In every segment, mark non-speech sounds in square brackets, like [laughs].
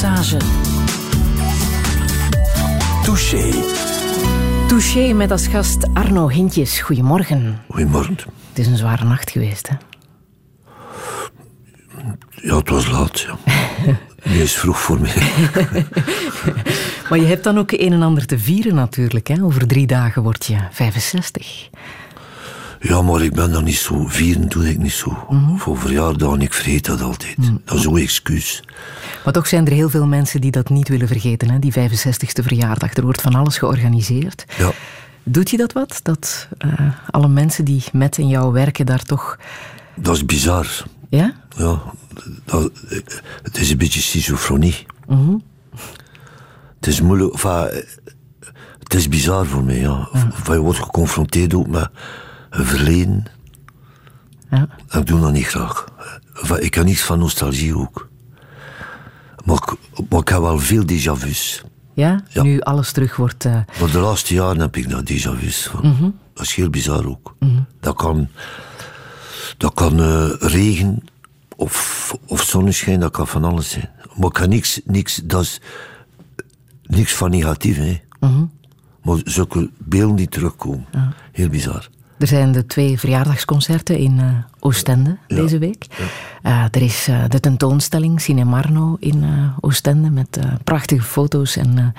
Passage. Touché. Touché met als gast Arno Hintjes. Goedemorgen. Goedemorgen. Het is een zware nacht geweest, hè? Ja, het was laat, ja. [laughs] Nu is vroeg voor mij. [laughs] maar je hebt dan ook een en ander te vieren natuurlijk. Hè? Over drie dagen word je 65. Ja, maar ik ben daar niet zo. Vieren doe ik niet zo. Voor verjaardagen, ik vergeet dat altijd. Dat is zo'n excuus. Maar toch zijn er heel veel mensen die dat niet willen vergeten, hè? die 65ste verjaardag. Er wordt van alles georganiseerd. Ja. Doet je dat wat? Dat eh, alle mensen die met in jou werken daar toch... Dat is bizar. Ja? Ja, dat, het is een beetje schizofrenie. Het is moeilijk, enfin, het is bizar voor mij, ja. Enfin, je wordt geconfronteerd ook met verleden. Ja. Ik doe dat niet graag. Ik heb niets van nostalgie ook. Maar ik, maar ik heb wel veel déjà vu's. Ja? Ja. Nu alles terug wordt... Maar de laatste jaren heb ik dat déjà vu's. van. Dat is heel bizar ook. Dat kan, dat kan eh, regen of, of zonneschijn, dat kan van alles zijn. Maar ik kan niks, niks, dat is niks van negatief, hè. Maar zulke beelden die terugkomen, heel bizar. Er zijn de twee verjaardagsconcerten in eh, Oostende deze week. Eh, er is eh, de tentoonstelling Cinemarno in Oostende met prachtige foto's en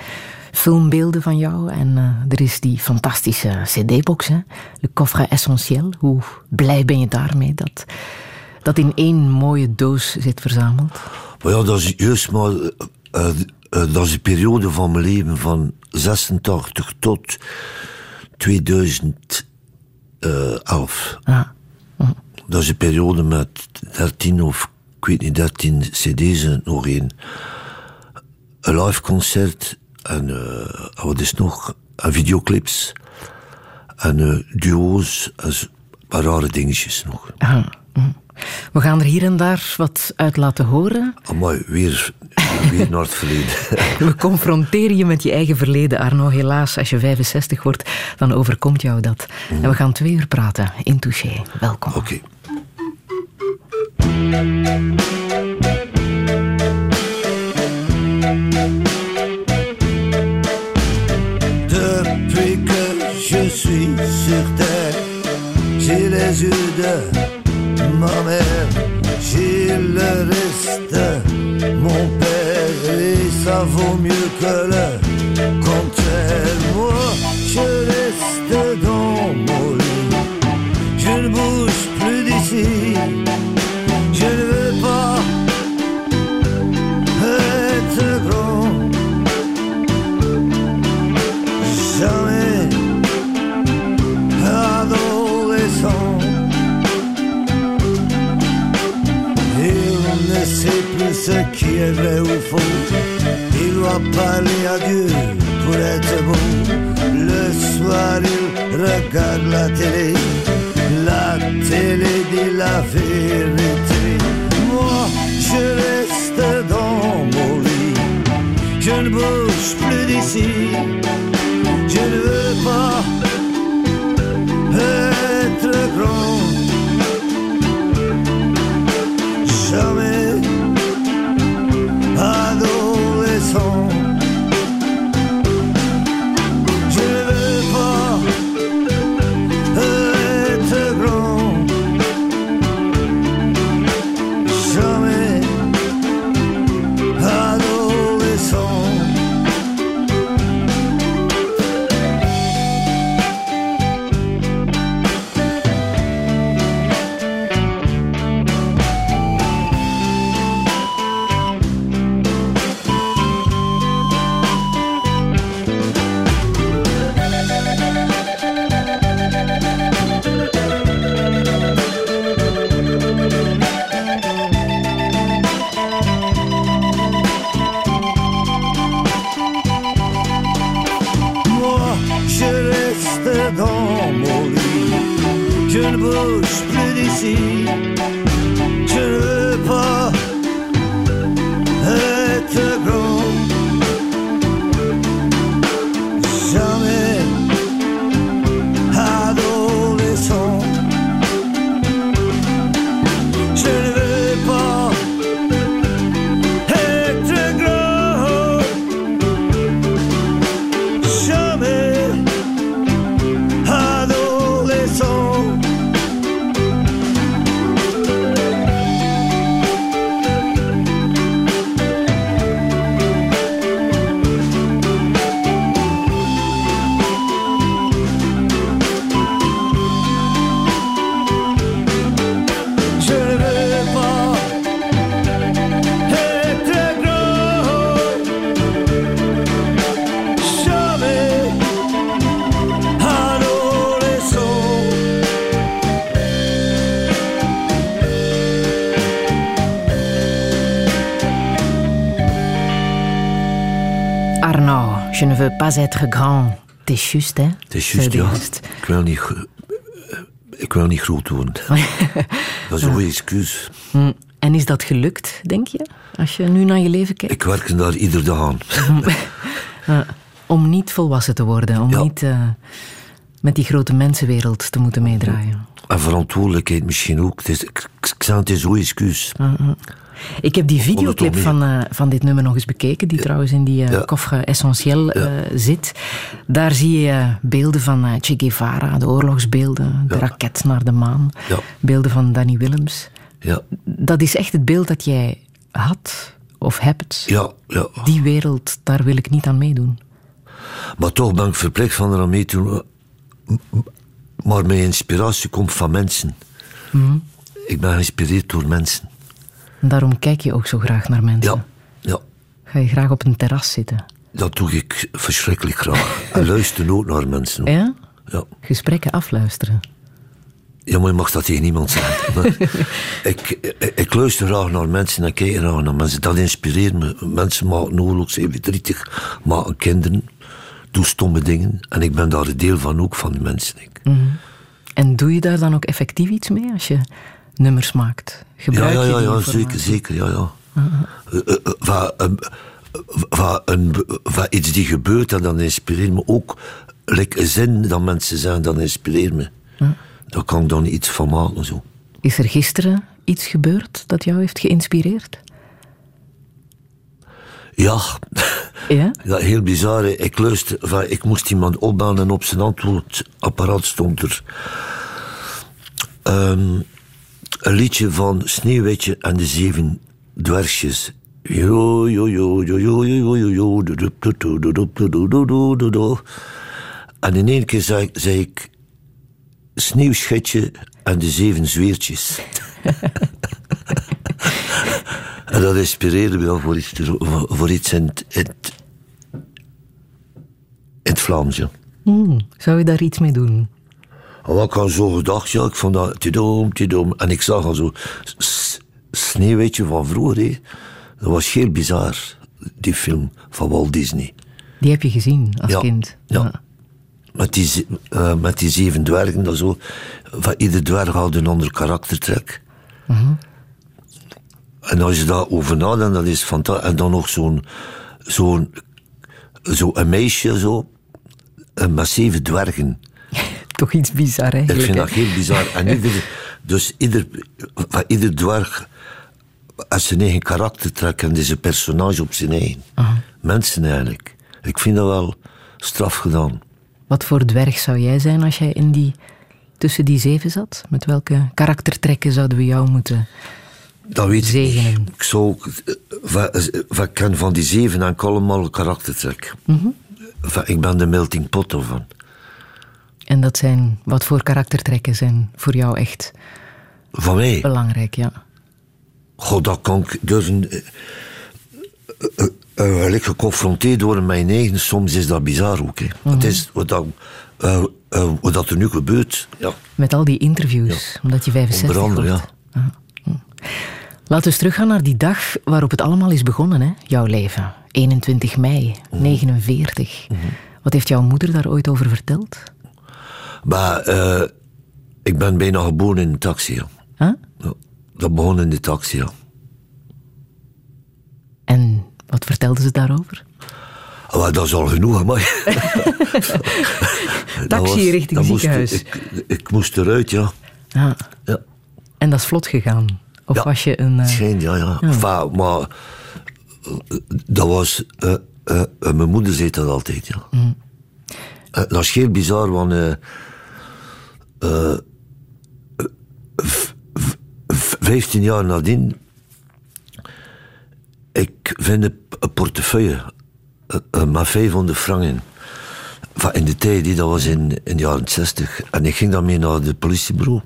filmbeelden van jou. En er is die fantastische CD-box, hè, Le Coffret Essentiel. Hoe blij ben je daarmee dat dat in één mooie doos zit verzameld? Maar ja, dat is juist maar... dat is een periode van mijn leven van 86 tot 2011. Ja. Dat is een periode met 13 of ik weet niet, 13 cd's en nog één. Een live concert en eh, wat is nog? En videoclips. En eh, duo's en een paar rare dingetjes nog. Ah, mm. We gaan er hier en daar wat uit laten horen. Amai, weer, weer naar het verleden. [laughs] We confronteren je met je eigen verleden, Arno. Helaas, als je 65 wordt, dan overkomt jou dat. En we gaan twee uur praten in Touché. Welkom. Oké. Depuis que je suis sur terre, j'ai les yeux de ma mère, j'ai le reste, mon père, et ça vaut mieux que le contraire. Moi, je reste dans mon lit, je ne bouge plus d'ici, ce qui est vrai ou faux. Il doit parler à Dieu pour être beau. Le soir, il regarde la télé. La télé dit la vérité. Moi, je reste dans mon lit. Je ne bouge plus d'ici. Je ne veux pas être grand. Pas être grand. Het is juist, hè? Het is juist, ja. Ik wil niet, ik wil niet groot worden. [laughs] dat is een goede excuus. Hm. En is dat gelukt, denk je? Als je nu naar je leven kijkt? Ik werk daar iedere dag aan. [laughs] om niet volwassen te worden. Om niet uh, met die grote mensenwereld te moeten meedraaien. En verantwoordelijkheid misschien ook. Het is, ik, ik zei het is zo'n excuus. Ik heb die videoclip van, uh, van dit nummer nog eens bekeken, die trouwens in die uh, ja. koffer essentieel uh, zit. Daar zie je beelden van Che Guevara, de oorlogsbeelden, de raket naar de maan, beelden van Danny Willems. Ja. Dat is echt het beeld dat jij had of hebt. Ja, ja. Die wereld, daar wil ik niet aan meedoen. Maar toch ben ik verplicht van er aan mee te doen. Maar mijn inspiratie komt van mensen. Mm. Ik ben geïnspireerd door mensen. Daarom kijk je ook zo graag naar mensen. Ja, ja. Ga je graag op een terras zitten? Dat doe ik verschrikkelijk graag. [laughs] en luister ook naar mensen. Ja? Ja. Gesprekken afluisteren. Ja, maar je mag dat tegen niemand zeggen. [laughs] ik, ik, ik, luister graag naar mensen en kijk graag naar mensen. Dat inspireert me. Mensen maken oorlog, zijn verdrietig, maken kinderen, doen stomme dingen. En ik ben daar een deel van ook, van de mensen. Mm En doe je daar dan ook effectief iets mee als je nummers maakt? Gebruik ja, ja, ja, ja zeker, zeker. Ja, ja. Uh, uh, iets die gebeurt en dan inspireert me ook. Like een zin dat mensen zeggen, dan inspireert me. Daar kan ik dan iets van maken. Zo. Is er gisteren iets gebeurd dat jou heeft geïnspireerd? Ja. Ja? [laughs] ja heel bizar. Ik luister, ik moest iemand opbellen en op zijn antwoordapparaat stond er um, een liedje van Sneeuwwitje en de Zeven Dwergjes. Jo, jo, jo, jo, jo, jo, jo, jo, En in één keer zei, ik Sneeuwschetje en de Zeven Zweertjes. en dat inspireerde me wel voor iets, voor iets in, in, het Vlaams. Mm, zou je daar iets mee doen? En ik had zo gedacht, ja, ik vond dat tidom, tidom. En ik zag al zo Sneeuwwitje van vroeger. Dat was heel bizar, die film van Walt Disney. Die heb je gezien als kind? Ja. ja. Met, die, uh, met die zeven dwergen, dat zo. Van ieder dwerg had een ander karaktertrek. Uh -huh. En als je daarover nadenkt, dat is fantastisch. En dan nog zo'n. zo'n zo een meisje, zo. Met zeven dwergen toch iets bizar eigenlijk. Ik vind dat heel bizar. En ieder, dus ieder, van ieder dwerg als zijn eigen karakter trekt en een personage op zijn eigen. Mensen eigenlijk. Ik vind dat wel straf gedaan. Wat voor dwerg zou jij zijn als jij in die, tussen die zeven zat? Met welke karaktertrekken zouden we jou moeten dat weet zegenen? Ik, ik zou, van, van, ken van die zeven en allemaal karaktertrek. Mm ik ben de melting pot ervan. En dat zijn, wat voor karaktertrekken zijn voor jou echt Van mij? belangrijk, ja? God, dat kan ik durven... Uh, uh, uh, geconfronteerd worden met mijn eigen, soms is dat bizar ook. Hè. Mm Het is wat, dat, uh, wat dat er nu gebeurt. Ja. Met al die interviews, ja. omdat je 65 Onder andere, wordt. ja. Laten we eens teruggaan naar die dag waarop het allemaal is begonnen, hè? jouw leven. 21 mei, mm 49. -hmm. Wat heeft jouw moeder daar ooit over verteld? Maar uh, ik ben bijna geboren in een taxi. Ja. Huh? Dat begon in de taxi, ja. En wat vertelden ze daarover? Maar dat is al genoeg, maar. [laughs] taxi was, richting ziekenhuis. Moest, ik, ik, moest eruit, ja. Ah. ja. En dat is vlot gegaan? Of ja, was je een... Uh... Schijn, ja, ja. ja. Enfin, maar dat was... Uh, uh, mijn moeder zei dat altijd, ja. Mm. dat is heel bizar, want uh, vijftien jaar nadien, ik vind een portefeuille met 500 franken. Van in de tijd, die, dat was in, in de jaren 60. En ik ging daarmee naar het politiebureau.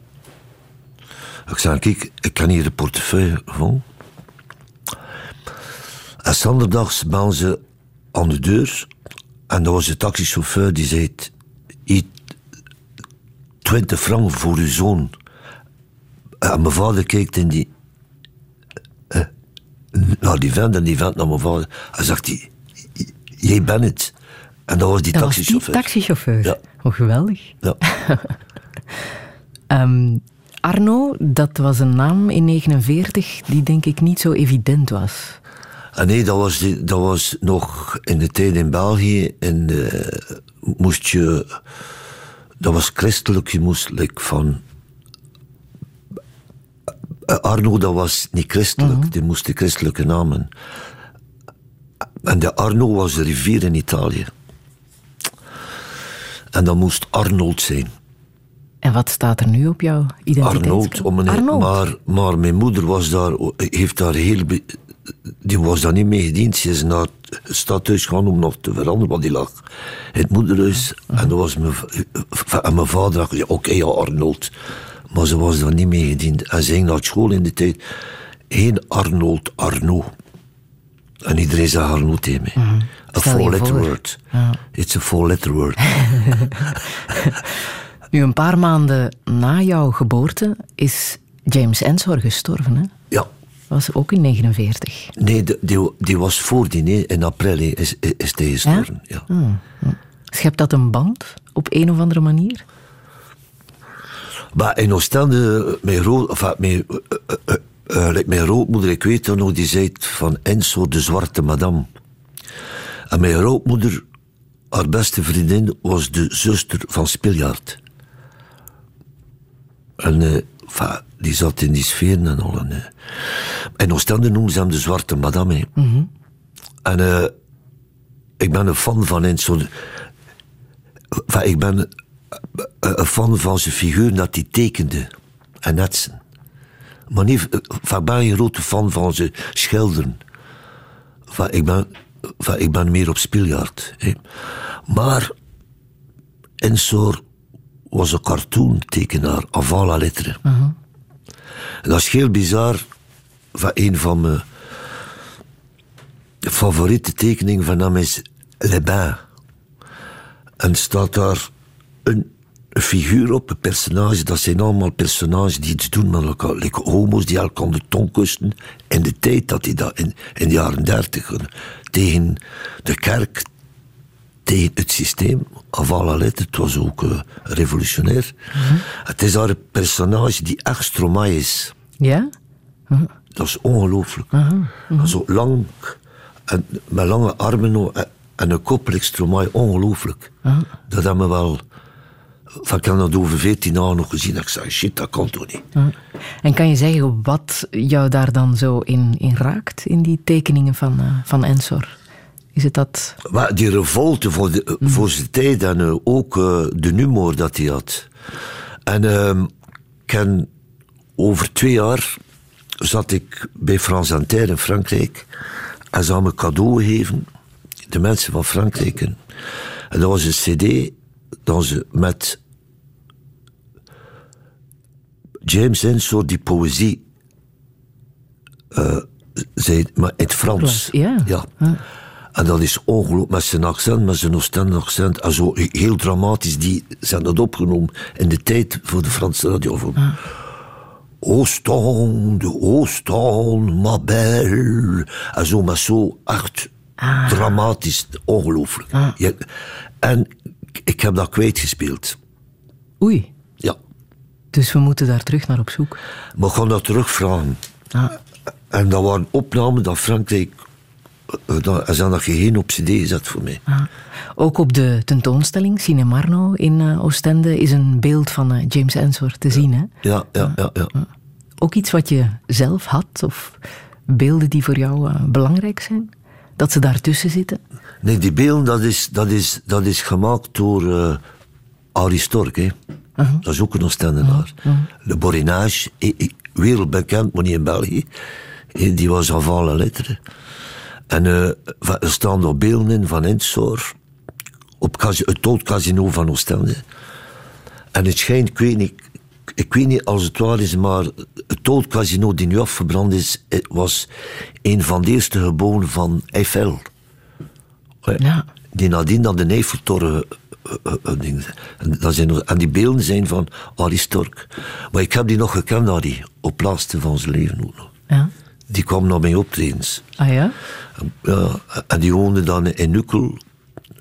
Ik zei, kijk, ik kan hier de portefeuille van. En zondags bellen ze aan de deur. En dat was de taxichauffeur die zei... 20 frank voor uw zoon. En mijn vader kijkt in die. Uh, naar die vent en die vent naar mijn vader. Hij zegt: Jij bent het. En dat was die Dat was die taxichauffeur. taxichauffeur. Ja. Oh, geweldig. Ja. [laughs] Ehm, Arno, dat was een naam in 49 die denk ik niet zo evident was. En nee, dat was, die- dat was nog in de tijd in België. En eh, moest je. Dat was christelijk, je moest like, van. Eh, Arno, dat was niet christelijk, die moest de christelijke namen. En de Arno was de rivier in Italië. En dat moest Arnold zijn. En wat staat er nu op jouw identiteit? Arnold, om een, Arnold. Maar, maar mijn moeder was daar, heeft daar heel. Die was daar niet mee gediend. Ze is naar het stadhuis gaan om nog te veranderen, want die lag in het moederhuis. En, dat was mijn, en mijn vader had gezegd: Oké, ja, Arnold. Maar ze was daar niet mee gediend. En ze ging naar school in de tijd. Geen Arnold, Arno. En iedereen zei Arno tegen mij. Stel je four-letter word. It's a four-letter word. [laughs] Nu, een paar maanden na jouw geboorte is James Ensor gestorven. Hè? Was ook in 49. Nee, die, die, was voor die, nee, in april is, is hij gestorven. Ja? Schept dat een band op een of andere manier? Maar in Oostende, mijn, groot, enfin, mijn, eh, eh, eh, eh, mijn grootmoeder, ik weet dat nog, die zei van Enzo, de zwarte madame. En mijn grootmoeder, haar beste vriendin, was de zuster van Spiljaard. En eh, enfin, die zat in die sfeer en al. En, eh, in Oostende noemen ze hem de zwarte madame. hè. En eh, ik ben een fan van Enzo. Enfin, ik ben eh, een fan van zijn figuur dat hij tekende en etsen. Maar niet, enfin, ik ben een grote fan van zijn schilderen. Enfin, ik, ben, ik ben meer op speeljaard. Maar Ensor was een cartoon-tekenaar, avant la lettre. Dat is heel bizar. Van een van mijn favoriete tekeningen van hem is Le Bain. En staat daar een, een figuur op, een personage. Dat zijn allemaal personages die iets doen met elkaar. Like homo's die elkaar de tong kusten. In de tijd dat hij dat, in, in de jaren dertig, tegen de kerk, tegen het systeem, avant la lettre, het was ook eh, revolutionair. Het is een personage die echt Stromae is. Ja? Dat is ongelooflijk. Zo lang, en met lange armen en, en een kop like Stromae, ongelooflijk. Dat hebben we wel... Van, ik heb dat over 14 jaar nog gezien. Ik zei, shit, dat kan toch niet. En kan je zeggen wat jou daar dan zo in, in raakt, in die tekeningen van, eh, van Ensor? Is het dat... Maar die revolte voor, de, voor zijn tijd en eh, ook eh, de humor dat hij had. En ehm, ik ken- over twee jaar zat ik bij France Inter in Frankrijk. En ze hadden me cadeau gegeven, de mensen van Frankrijk. En en dat was een cd dat ze met James Ensor die poëzie eh, zei, maar in het Frans. Ja. ja. En dat is ongelooflijk, met zijn accent, met zijn Oostende accent. En zo heel dramatisch, die zijn dat opgenomen in de tijd voor de Franse radio. Van, Oostende, Oostende, ma belle. En zo, maar zo echt dramatisch, ongelooflijk. Ja, en ik heb dat kwijtgespeeld. Oei, Ja. dus we moeten daar terug naar op zoek. Maar ik ga dat terugvragen. Ah. En dat waren opnamen dat Frankrijk... eh, dat- hadden dat geheen op cd gezet voor mij. Ah. Ook op de tentoonstelling Cinemarno in eh, Oostende is een beeld van eh, James Ensor te zien. Hè? Ja, ja, ja. ja. Ook iets wat je zelf had, of beelden die voor jou belangrijk zijn? Dat ze daartussen zitten? Nee, die beelden, dat is, dat is, dat is gemaakt door uh, Arie Stork. Hè. Dat is ook een Oostendenaar. Le Borinage, eh, eh, wereldbekend, maar niet in België. Die was avant la lettre. En eh, er staan nog beelden in van Ensor. Op het oud casino van Oostende. En het schijnt, ik weet niet, ik weet niet als het waar is, maar het oud casino die nu afgebrand is, was een van de eerste gebouwen van Eiffel. Ja. Die nadien dan de Eiffeltoren. eh, eh, dat zijn, en die beelden zijn van Arie Stork. Maar ik heb die nog gekend, Arie, op het laatste van zijn leven ook nog. Ja. Die kwam naar mijn optredens. Ah ja? Ja, en die woonde dan in Ukkel.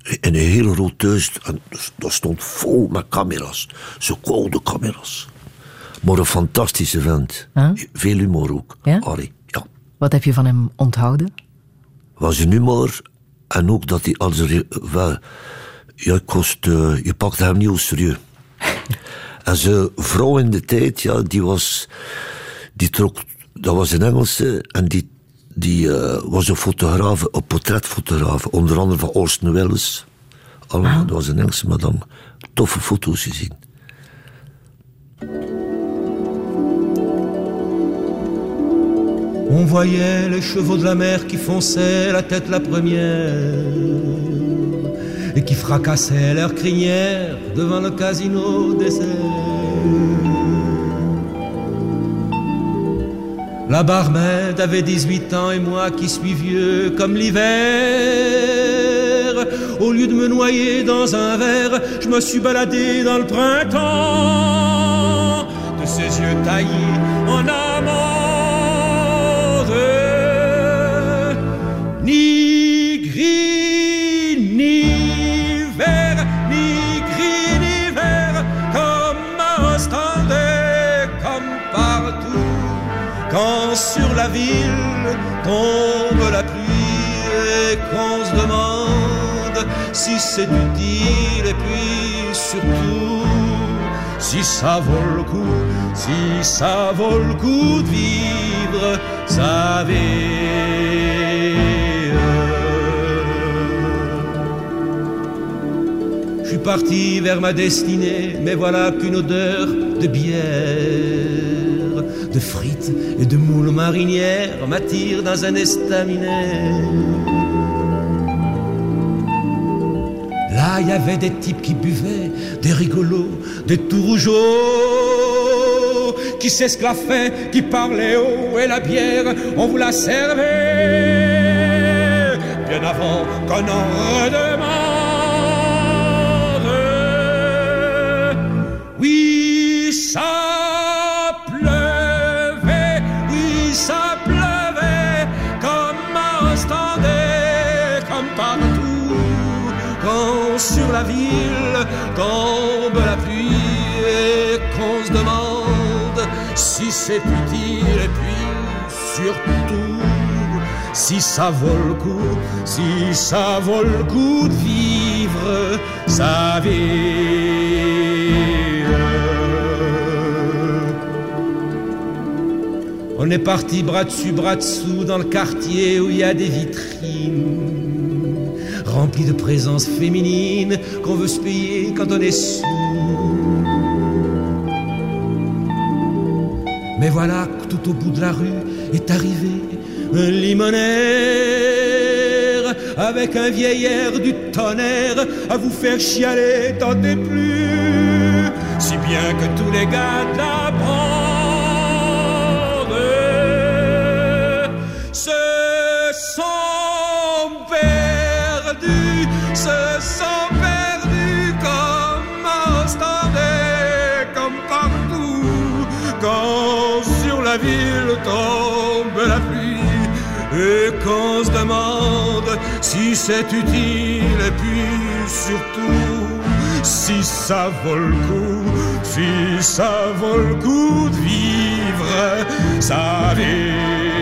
in een hele rood thuis. En dat stond vol met camera's. Zo koude camera's. Maar een fantastische vent. Veel humor ook. Ja? Harry, ja. Wat heb je van hem onthouden? Was een humor. En ook dat hij als er... Wel, ja, kost, uh, je pakte hem niet al serieus. [laughs] en zijn vrouw in de tijd, ja, die was... Die trok... Dat was een Engelse. En die, die uh, was een fotograaf, een portretfotograaf. Onder andere van Orson Welles. Allemaal, dat was een Engelse madame. Toffe foto's gezien. On voyait les chevaux de la mer qui fonçaient la tête la première et qui fracassaient leurs crinières devant le casino désert. La barmaid avait 18 ans et moi qui suis vieux comme l'hiver. Au lieu de me noyer dans un verre, je me suis baladé dans le printemps de ses yeux taillés en amande. La ville tombe la pluie et qu'on se demande si c'est utile et puis surtout si ça vaut le coup, si ça vaut le coup de vivre sa vie. Je suis parti vers ma destinée, mais voilà qu'une odeur de bière, de frites et de moules marinières m'attire dans un estaminet. Là, il y avait des types qui buvaient, des rigolos, des tout rougeaux, qui s'esclaffaient, qui parlaient haut, et la bière, on vous la servait bien avant qu'on en redemande. Ville tombe la pluie et qu'on se demande si c'est utile et puis surtout si ça vaut le coup, si ça vaut le coup de vivre sa vie. On est parti bras dessus, bras dessous dans le quartier où il y a des vitrines rempli de présence féminine qu'on veut se payer quand on est sous. Mais voilà que tout au bout de la rue est arrivé un limonaire avec un vieil air du tonnerre à vous faire chialer, tentez plus, si bien que tous les gars de la ville tombe la pluie et qu'on se demande si c'est utile et puis surtout si ça vaut le coup, si ça vaut le coup de vivre sa vie.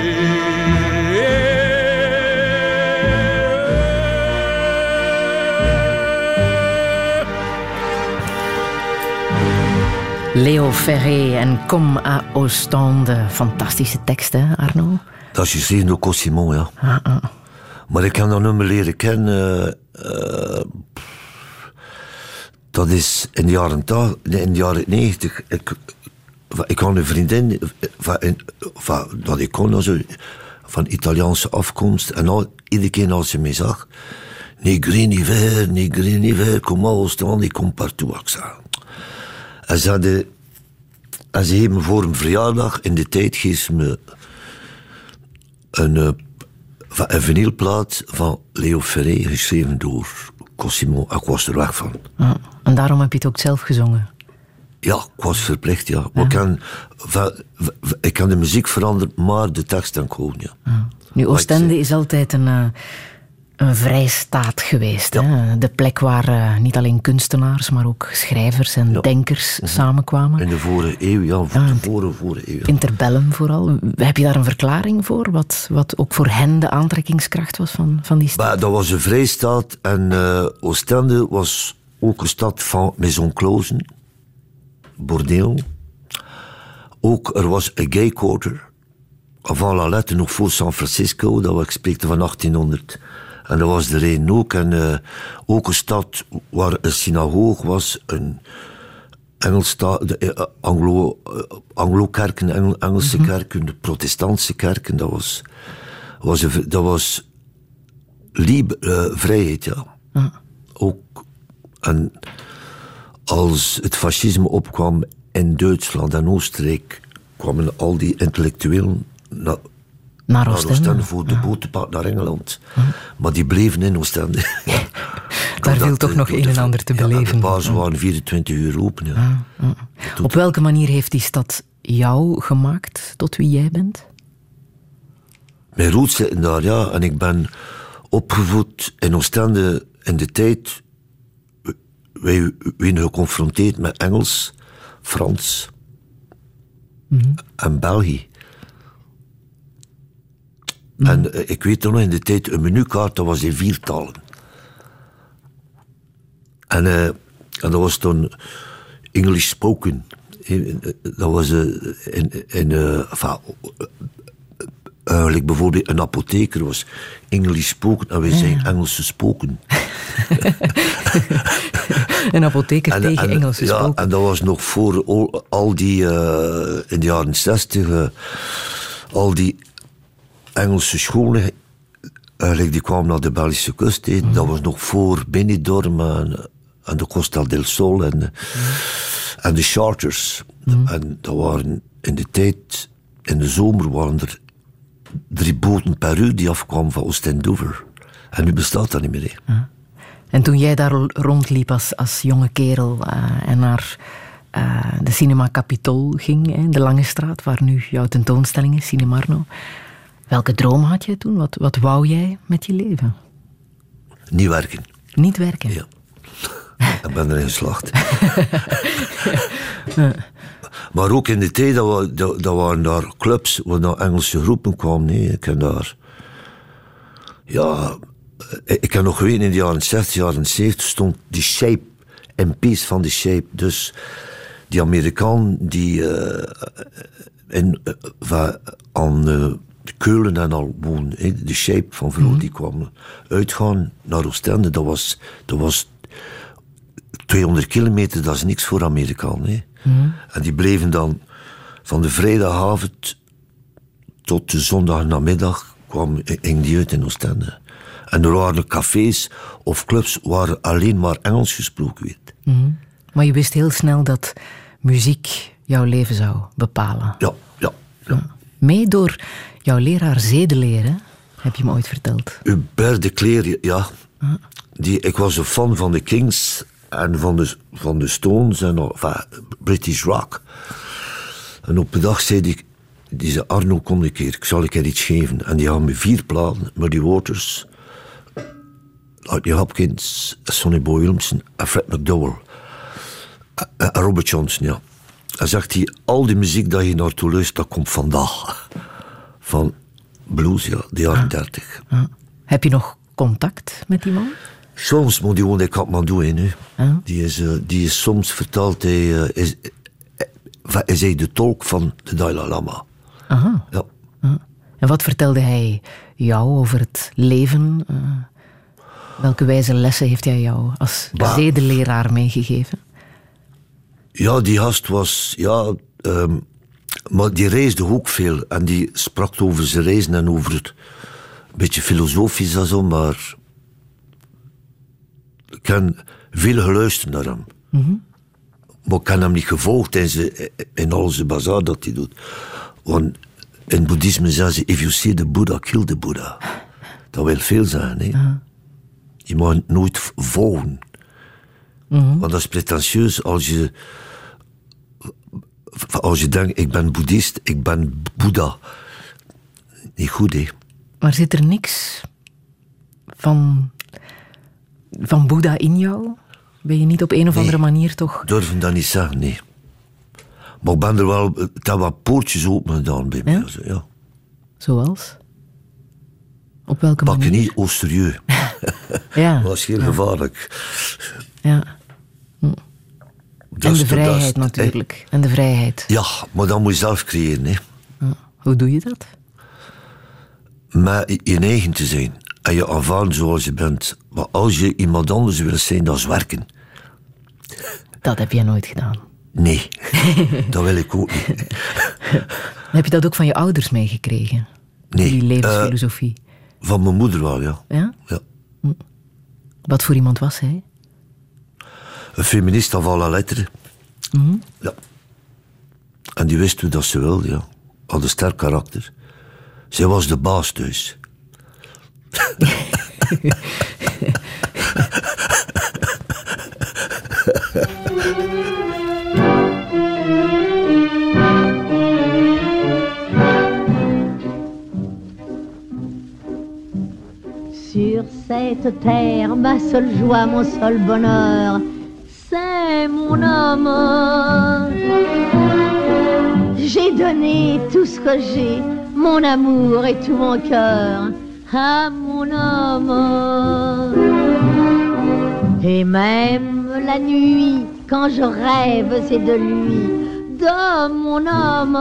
Leo Ferré en Kom à Ostende. Fantastische teksten, Arno. Dat is geschreven door Cosimo, ja. Ah, ah. Maar ik heb dat nummer leren kennen. eh, dat is in de jaren, in de jaren 90. Ik, had een vriendin van, in- van, dat ik kon, also, van Italiaanse afkomst. En al, iedere keer als ze mij zag. Negri ni ver, negri ni ver, comment staan, ik kom partout. Ik. En ze hadden. En ze heeft me voor een verjaardag, in de tijd ze me een, eh, van een vinylplaat van Leo Ferré, geschreven door Cosimo. Ik was er weg van. Ah, En daarom heb je het ook zelf gezongen. Ja, ik was verplicht, ja. Maar ik, kan, ik de muziek veranderen, maar de tekst dan gewoon, ja. Nu, Oostende is altijd een, eh, een vrijstaat geweest. Hè? De plek waar uh, niet alleen kunstenaars, maar ook schrijvers en ja. denkers mm -hmm. samenkwamen. In de vorige eeuw, ja. Ah, de vorige, vorige eeuw. Interbellum vooral. Heb je daar een verklaring voor? Wat, wat ook voor hen de aantrekkingskracht was van, van die stad? Dat was een vrijstaat en uh, Oostende was ook een stad van maison closen, bordeel. Ook er was een gay quarter. Avant la lettre, nog voor San Francisco, dat ik spreekte van 1800. En dat was de reden ook. En uh, ook een stad waar een synagoog was, een Engelsta, de uh, Anglo, Anglo-kerken, Engel, Engelse -hmm. kerken, de protestantse kerken. Dat was, was, een, dat was liebe, vrijheid, ja. Ook, en als het fascisme opkwam in Duitsland en Oostenrijk, kwamen al die intellectuelen naar, naar Oostende, Oostende voor de ja. boot naar Engeland. Ja. Maar die bleven in Oostende. [laughs] Daar viel toch nog een en ander te beleven. de bazen waren 24 uur open. Ja. Op welke manier heeft die stad jou gemaakt tot wie jij bent? Mijn roots zitten daar, ja. En ik ben opgevoed in Oostende in de tijd. Wij werden geconfronteerd met Engels, Frans mm -hmm. en België. Mm. En uh, ik weet nog in de tijd, een menukaart, dat was in vier talen. En, uh, en dat was toen English spoken. Dat was uh, in, in enfin, like bijvoorbeeld een apotheker was English spoken en wij ja. zijn Engelse spoken. [laughs] een apotheker en, tegen en, Engelse ja, spoken. En dat was nog voor al, al die, in de jaren zestig, al die Engelse scholen, eigenlijk die kwamen naar de Belgische kust. Dat was nog voor Benidorm en, de Costa del Sol en, mm. en de charters. En dat waren in de tijd, in de zomer waren er drie boten per uur die afkwamen van Oost-Dover. En nu bestaat dat niet meer. En toen jij daar rondliep als, als jonge kerel uh, en naar de Cinema Capitol ging, hè, de Lange Straat, waar nu jouw tentoonstelling is, Cinemarno. Welke droom had jij toen? Wat, wat wou jij met je leven? Niet werken. Niet werken? Ja. [laughs] Ik ben erin geslaagd. [laughs] maar ook in de tijd, dat, we, dat, dat waren daar clubs waar naar Engelse groepen kwamen. Nee, ik heb daar... Ja, ik heb nog geweten in de jaren 60, jaren 70 stond die Shape, MP's van die Shape. Dus die Amerikaan die uh, in, uh, aan... Uh, Keulen en al woon, de shape van vroeger, mm. die kwamen uitgaan naar Oostende. Dat was, dat was 200 kilometer, dat is niks voor Amerikaan. Mm. En die bleven dan van de vrijdagavond tot de zondagnamiddag kwam, ging die uit in Oostende. En er waren cafés of clubs waar alleen maar Engels gesproken werd. Mm. Maar je wist heel snel dat muziek jouw leven zou bepalen. Ja, ja. ja. Mee door jouw leraar zedenleren, heb je me ooit verteld. Hubert de Cleer, ja. Ah. Die, ik was een fan van de Kings en van de, van de Stones en enfin, British rock. En op een dag zei ik, die zei, Arno, kom een keer, ik zal ik je iets geven. En die had me vier platen, Muddy Waters, Lightning Hopkins, Sonny Boy Williamson en Fred McDowell. En Robert Johnson, ja. Hij zegt hij, al die muziek dat je naartoe luistert, dat komt vandaag. Van blues, ja, de jaren dertig. Ah. Ah. Heb je nog contact met die man? Soms, maar die woont in Kathmandu nu. Ah. Die, is, uh, die is soms verteld, hij uh, is, uh, is hij de tolk van de Dalai Lama. Aha. Ja. En wat vertelde hij jou over het leven? welke wijze lessen heeft hij jou als bah. zedenleraar meegegeven? Ja, die gast was, ja, um, maar die reisde ook veel. En die sprak over zijn reizen en over het, een beetje filosofisch en zo, maar ik heb veel geluisterd naar hem. Mm -hmm. Maar ik heb hem niet gevolgd in, zijn, in al zijn bazaar dat hij doet. Want in boeddhisme zeggen ze, if you see the Buddha, kill the Buddha. Dat wil veel zijn, hè. Uh -huh. Je mag nooit volgen. Mm -hmm. Want dat is pretentieus als je als je denkt, ik ben boeddhist, ik ben boeddha. Niet goed, hè. Maar zit er niks van, van Boeddha in jou? Ben je niet op een of andere manier toch... durven dat niet zeggen, nee. Maar ik ben er wel... Het wat poortjes open gedaan bij mij. Ja? Ja. Zoals? Op welke Pak je manier? niet au sérieux. [laughs] Ja, [laughs] Dat was heel gevaarlijk. ja. Dat En de vrijheid natuurlijk. En de vrijheid. Ja, maar dat moet je zelf creëren. Hè. Hoe doe je dat? Met je eigen te zijn. En je aanvaarden zoals je bent. Maar als je iemand anders wil zijn, dat is werken. Dat heb jij nooit gedaan. Nee, [laughs] dat wil ik ook niet. [laughs] Heb je dat ook van je ouders meegekregen? Nee, Die eh, levensfilosofie. van mijn moeder wel, ja. ja? ja. Wat voor iemand was hij? Een feminist af alle letteren. Ja. En die wist hoe dat ze wilde, ja. Had een sterk karakter. Zij was de baas thuis. Sur cette terre, ma seule joie, mon seul bonheur, mon homme. J'ai donné tout ce que j'ai, mon amour et tout mon cœur à mon homme. Et même la nuit, quand je rêve, c'est de lui, de mon homme.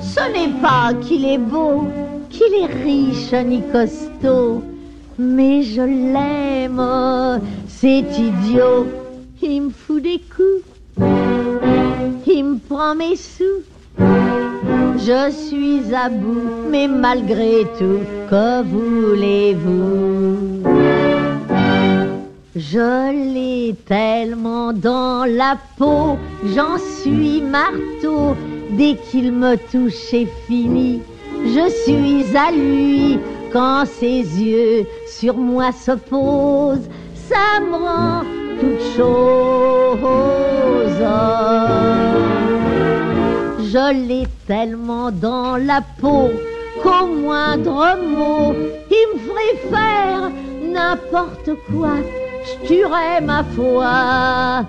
Ce n'est pas qu'il est beau, qu'il est riche ni costaud, mais je l'aime, c'est idiot. Il me fout des coups, il me prend mes sous. Je suis à bout, mais malgré tout, que voulez-vous? Je l'ai tellement dans la peau, j'en suis marteau. Dès qu'il me touche, c'est fini. Je suis à lui quand ses yeux sur moi se posent. Ça me rend toute chose. Je l'ai tellement dans la peau qu'au moindre mot, il me ferait faire n'importe quoi. Je tuerais ma foi.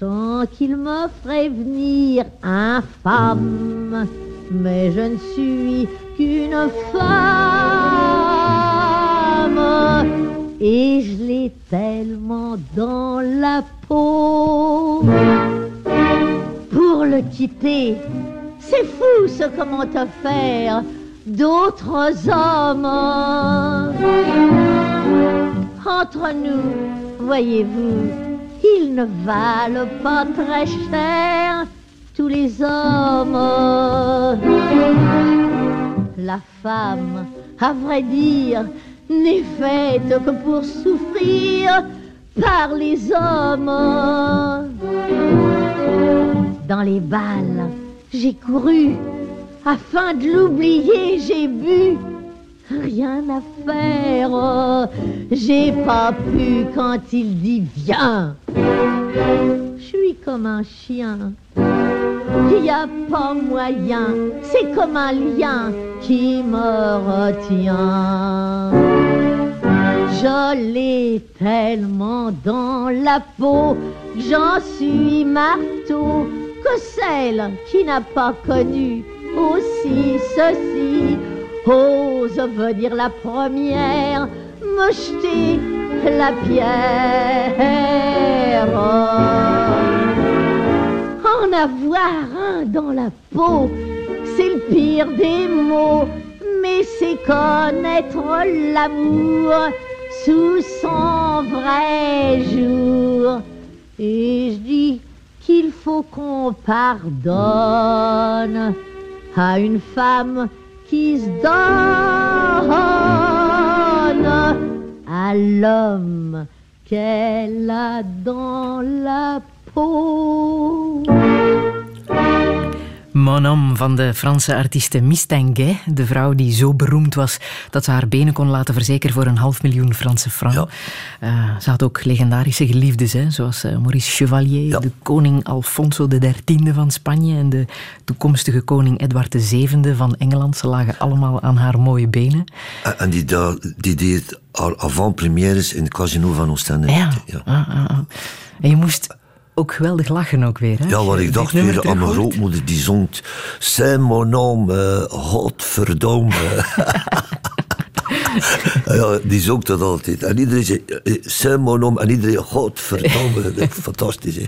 Sans qu'il me ferait venir infâme, mais je ne suis qu'une femme. Et je l'ai tellement dans la peau pour le quitter. C'est fou ce que m'ont offert d'autres hommes. Entre nous, voyez-vous, ils ne valent pas très cher, tous les hommes. La femme, à vrai dire, n'est faite que pour souffrir par les hommes. Dans les balles, j'ai couru, afin de l'oublier, j'ai bu. Rien à faire, j'ai pas pu quand il dit viens. Je suis comme un chien, il y a pas moyen, c'est comme un lien qui me retient. Je l'ai tellement dans la peau, j'en suis marteau, que celle qui n'a pas connu aussi ceci ose venir la première me jeter la pierre. En avoir un dans la peau, c'est le pire des mots, mais c'est connaître l'amour sous son vrai jour. Et je dis qu'il faut qu'on pardonne à une femme qui se donne à l'homme qu'elle a dans la peau. Mon homme van de Franse artieste Mistinguet. De vrouw die zo beroemd was dat ze haar benen kon laten verzekeren voor een half miljoen Franse francs. Ja. Eh, ze had ook legendarische geliefdes, hè, zoals eh, Maurice Chevalier, Ja. de koning Alfonso XIII van Spanje en de toekomstige koning Edward VII van Engeland. Ze lagen allemaal aan haar mooie benen. En, die, die deed avant-premières in het casino van Oostende. Ja. ja. Ah, ah, ah. En je moest ook geweldig lachen ook weer. Hè? Ja, wat ik dacht weer aan mijn grootmoeder, die zong... C'est mon nom, uh, godverdomme. [laughs] ja, die zong dat altijd. En iedereen zei, eh, c'est mon nom. En iedereen, godverdomme. [laughs] Fantastisch, hè.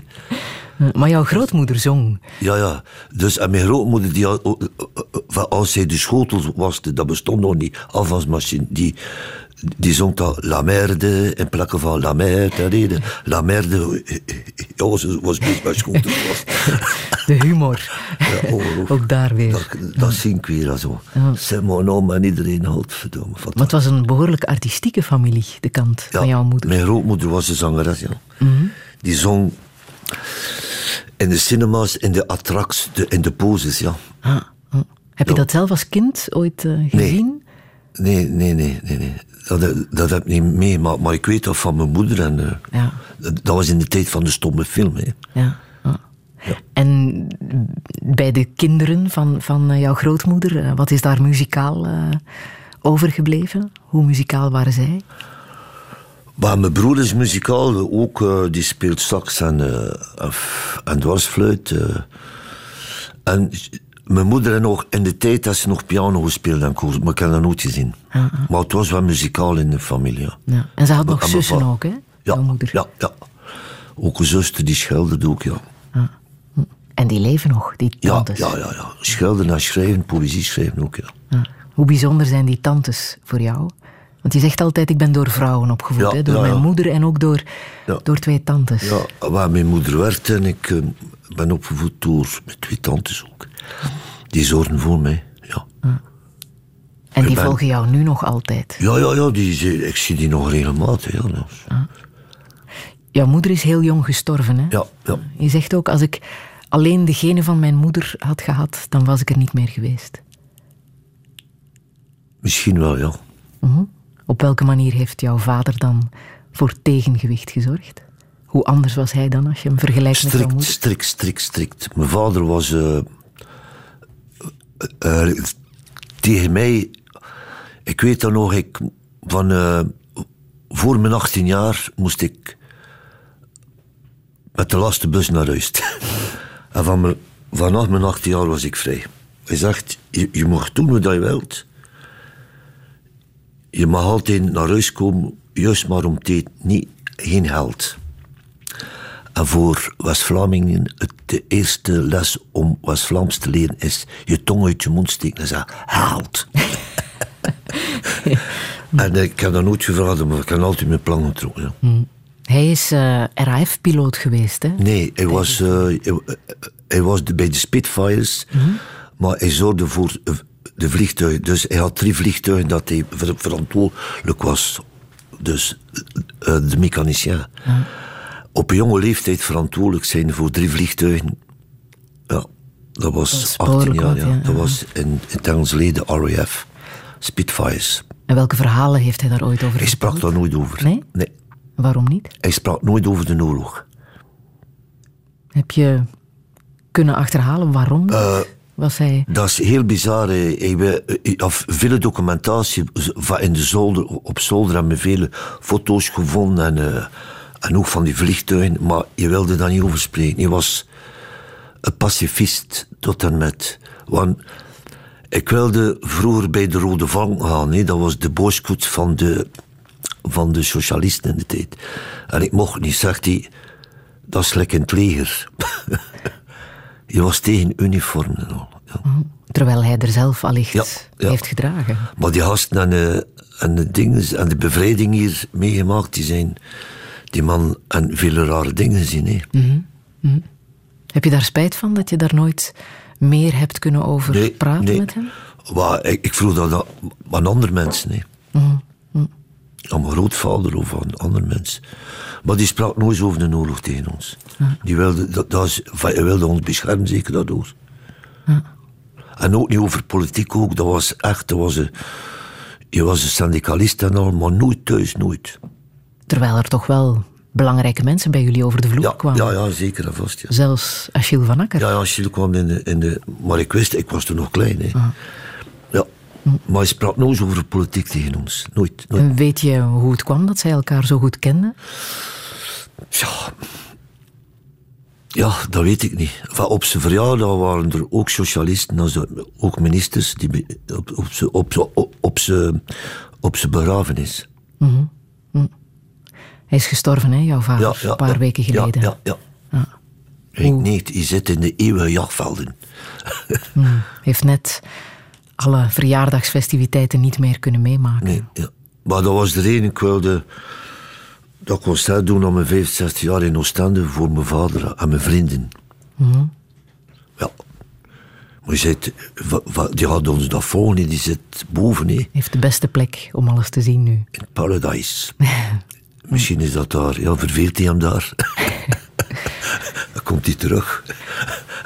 Maar jouw grootmoeder zong. Ja, ja. Dus en mijn grootmoeder, die, eh, eh, als zij de schotel waste, dat bestond nog niet, afwasmachine, die, die zong dat La Merde, in plakken van La Merde. La Merde, [laughs] ja, ze was met schotel wassen. [laughs] De humor. Ja, ook daar weer. Dat, dat zing ik weer zo. Mon nom en iedereen, godverdomme. Maar het was een behoorlijk artistieke familie, de kant Ja, van jouw moeder. Mijn grootmoeder was een zangeres, ja. Mhm. Die zong in de cinema's, in de attracties, de, in de poses, ja. Ah, ah. Heb je Ja. dat zelf als kind ooit eh, gezien? Nee, nee, nee, nee. nee. Dat, dat heb ik niet meegemaakt, maar ik weet dat van mijn moeder. En, eh, Ja. dat, dat was in de tijd van de stomme film. Hè. Ja. En bij de kinderen van, van eh, jouw grootmoeder, eh, wat is daar muzikaal overgebleven? Hoe muzikaal waren zij? Maar mijn broer is muzikaal, ook, die speelt sax en, eh, en, dwarsfluit. en mijn moeder had nog in de tijd dat ze nog piano gespeeld en koos, maar ik heb dat nooit gezien. Maar het was wel muzikaal in de familie. Ja. Ja. En ze had nog En zussen ook, hè? Ja, moeder. ja, ja. Ook een zuster die schilderde ook, ja. En die leven nog, die Ja, tantes. ja, ja, ja. Schilderen en schrijven, poëzie schrijven ook, ja. Ja. Hoe bijzonder zijn die tantes voor jou? Want je zegt altijd, ik ben door vrouwen opgevoed. Ja, hè? Door ja, mijn ja. moeder en ook door, Ja. door twee tantes. Ja, waar mijn moeder werkte en ik eh, ben opgevoed door mijn twee tantes ook. Die zorgen voor mij, ja. en die ben- volgen jou nu nog altijd. Ja, ja, ja, die, ik zie die nog regelmatig, ja. is- Jouw moeder is heel jong gestorven, hè? Ja, ja. Je zegt ook, als ik alleen degene van mijn moeder had gehad, dan was ik er niet meer geweest. Misschien wel, ja. Op welke manier heeft jouw vader dan voor tegengewicht gezorgd? Hoe anders was hij dan als je hem vergelijkt met jouw moeder? strikt, strikt, strikt. Mijn vader was eh, eh, eh, tegen mij. Ik weet dan nog, ik, van, eh, voor mijn 18 jaar moest ik met de laatste bus naar huis. [laughs] en van vanaf mijn 18 jaar was ik vrij. Hij zegt: je, je mag doen wat je wilt. Je mag altijd naar huis komen, juist maar om tijd, niet, geen geld. En voor West-Vlamingen, de eerste les om West-Vlaams te leren is je tong uit je mond steken en zeggen, haalt. [laughs] en ik heb dat nooit gevraagd, maar ik heb altijd mijn plan getrokken. ja. Hij is eh, RAF-piloot geweest, hè? Nee, hij was, eh, hij, eh, hij was de- bij de Spitfires, maar hij zorgde voor de vliegtuigen. Dus hij had drie vliegtuigen dat hij ver- verantwoordelijk was. Dus de mechanicien. Op jonge leeftijd verantwoordelijk zijn voor drie vliegtuigen. Ja, dat was Dat is 18 behoorlijk jaar. wat, ja. ja. Dat was in, in het Engels leden RAF, Spitfires. En welke verhalen heeft hij daar ooit over Hij sprak daar nooit over. Nee? nee. Waarom niet? Hij sprak nooit over de oorlog. Heb je kunnen achterhalen waarom? Eh, was hij... Dat is heel bizar. eh, of vele documentatie in de zolder, op zolder hebben we vele foto's gevonden en, eh, en ook van die vliegtuigen, maar je wilde daar niet over spreken. Je was een pacifist tot en met. Want ik wilde vroeger bij de Rode Vang gaan. Dat was de booskoets van de, van de socialisten in de tijd. En ik mocht niet, zegt hij, dat is lekker in het leger. [laughs] je was tegen uniformen en al. Ja. Terwijl hij er zelf allicht Ja, ja. heeft gedragen. Maar die gasten en de, en de dingen en de bevrijding hier meegemaakt, die zijn die man en vele rare dingen zien. Hè. Heb je daar spijt van dat je daar nooit meer hebt kunnen over Nee, praten nee. met hem? Maar ik, ik vroeg dat aan- andere mensen. Hè. Mhm, Aan mijn grootvader of aan andere mensen. Maar die sprak nooit over de oorlog tegen ons. Die wilde, dat, dat is, van, hij wilde ons beschermen, zeker dat ook. En ook niet over politiek ook. Dat was echt, dat was een, je was een syndicalist en al, maar nooit thuis, nooit. Terwijl er toch wel belangrijke mensen bij jullie over de vloer Ja, kwamen. ja, ja, zeker en vast. Ja. Zelfs Achille van Akker. Ja, ja, Gilles kwam in de, in de... Maar ik wist, ik was toen nog klein. Hè. Ja. Maar hij sprak nooit over politiek tegen ons. Nooit. nooit. En weet je hoe het kwam dat zij elkaar zo goed kenden? Ja. Ja, dat weet ik niet. Enfin, op zijn verjaardag waren er ook socialisten, ook ministers, die op, op, zijn- op, op, op, op begrafenis. Hij is gestorven, hè, jouw vader, Ja, ja, een paar ja. weken geleden. Ja, ja. ja. Ik niet, hij zit in de eeuwige jachtvelden. [laughs] Heeft net alle verjaardagsfestiviteiten niet meer kunnen meemaken. Nee. Maar dat was de reden, ik wilde dat concert doen aan mijn 65 jaar in Oostende voor mijn vader en mijn vrienden. Ja. Maar je zit, die had ons dat volgen, die zit boven, hè, Heeft de beste plek om alles te zien nu. in Paradise. [laughs] Misschien is dat daar, ja, verveelt hij hem daar. [laughs] Dan komt hij terug.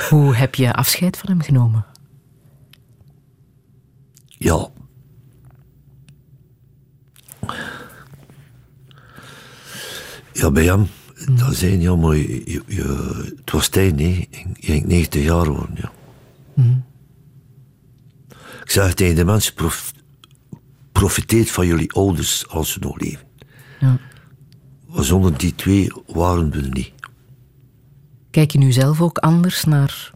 Hoe heb je afscheid van hem genomen? Ja. Ja, bij hem, dat zijn ja, maar je, je- het was tijd, nee. Je ging 90 jaar worden, ja. Ik zeg tegen de mensen, prof, profiteert van jullie ouders als ze nog leven. Ja. Zonder die twee waren we niet. Kijk je nu zelf ook anders naar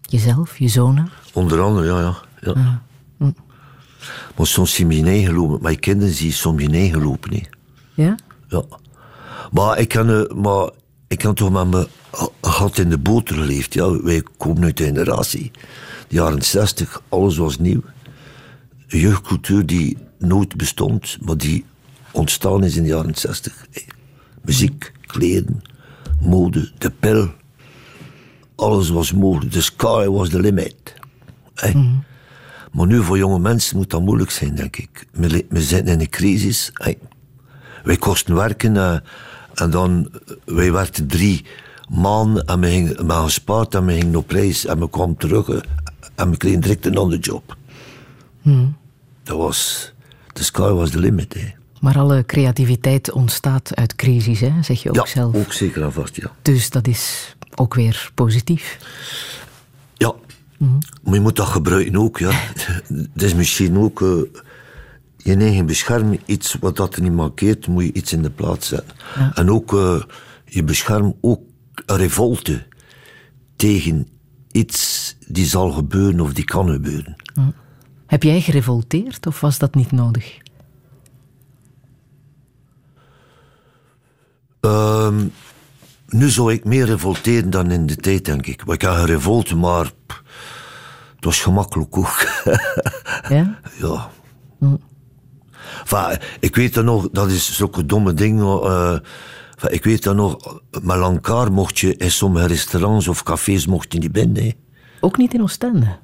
jezelf, je zonen? Onder andere, ja, ja. ja. Maar soms zie je je eigen lopen. Mijn kinderen zie je soms je eigen lopen. Ja? Ja. Maar ik kan, eh, maar ik kan toch met mijn gat in de boter geleefd. Ja. Wij komen uit de generatie. De jaren 60, alles was nieuw. Een jeugdcultuur die nooit bestond, maar die ontstaan is in de jaren 60. Eh, Muziek, kleden, mode, de pil. Alles was mogelijk. The sky was the limit. Hè. Maar nu voor jonge mensen moet dat moeilijk zijn, denk ik. We, zitten in een crisis. Wij kosten werken eh, en dan, eh, wij werkten drie maanden en we gingen, we hadden gespaard en we gingen op reis en we kwamen terug eh, en we kregen direct een andere job. Dat was, the sky was the limit. Hè. Maar alle creativiteit ontstaat uit crisis, hè? zeg je ook Ja, zelf. ook zeker en vast, ja. Dus dat is ook weer positief. Ja, maar je moet dat gebruiken ook, ja. [laughs] Het is misschien ook eh, je eigen bescherming, iets wat dat er niet mankeert, moet je iets in de plaats zetten. En ook, eh, je beschermt ook een revolte tegen iets die zal gebeuren of die kan gebeuren. Heb jij gerevolteerd of was dat niet nodig? Ehm, nu zou ik meer revolteren dan in de tijd, denk ik. Ik heb gerevolte, maar pff, het was gemakkelijk ook. [laughs] Ja? Ja. Enfin, ik weet dat nog, dat is zulke domme ding. eh, enfin, ik weet dat nog, met Lankar mocht je in sommige restaurants of cafés mocht je niet binnen. hè. Ook niet in Oostende.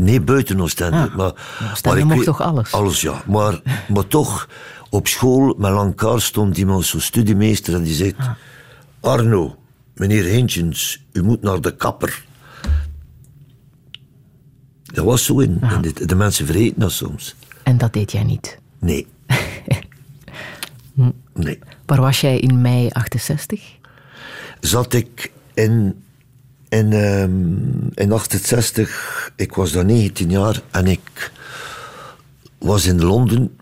Nee, buiten Oostende. Ah, maar, Oostende ik mocht toch alles? Alles, ja. Maar, maar toch, op school met Lankar stond iemand, zo'n studiemeester, en die zegt... Ah. Arno, meneer Hintjens, u moet naar de kapper. Dat was zo in. Ah. dit- de mensen vergeten dat soms. En dat deed jij niet. Nee. [laughs] nee. Waar was jij in mei 68? Zat ik in, in, ehm, in 68, ik was dan 19 jaar en ik was in Londen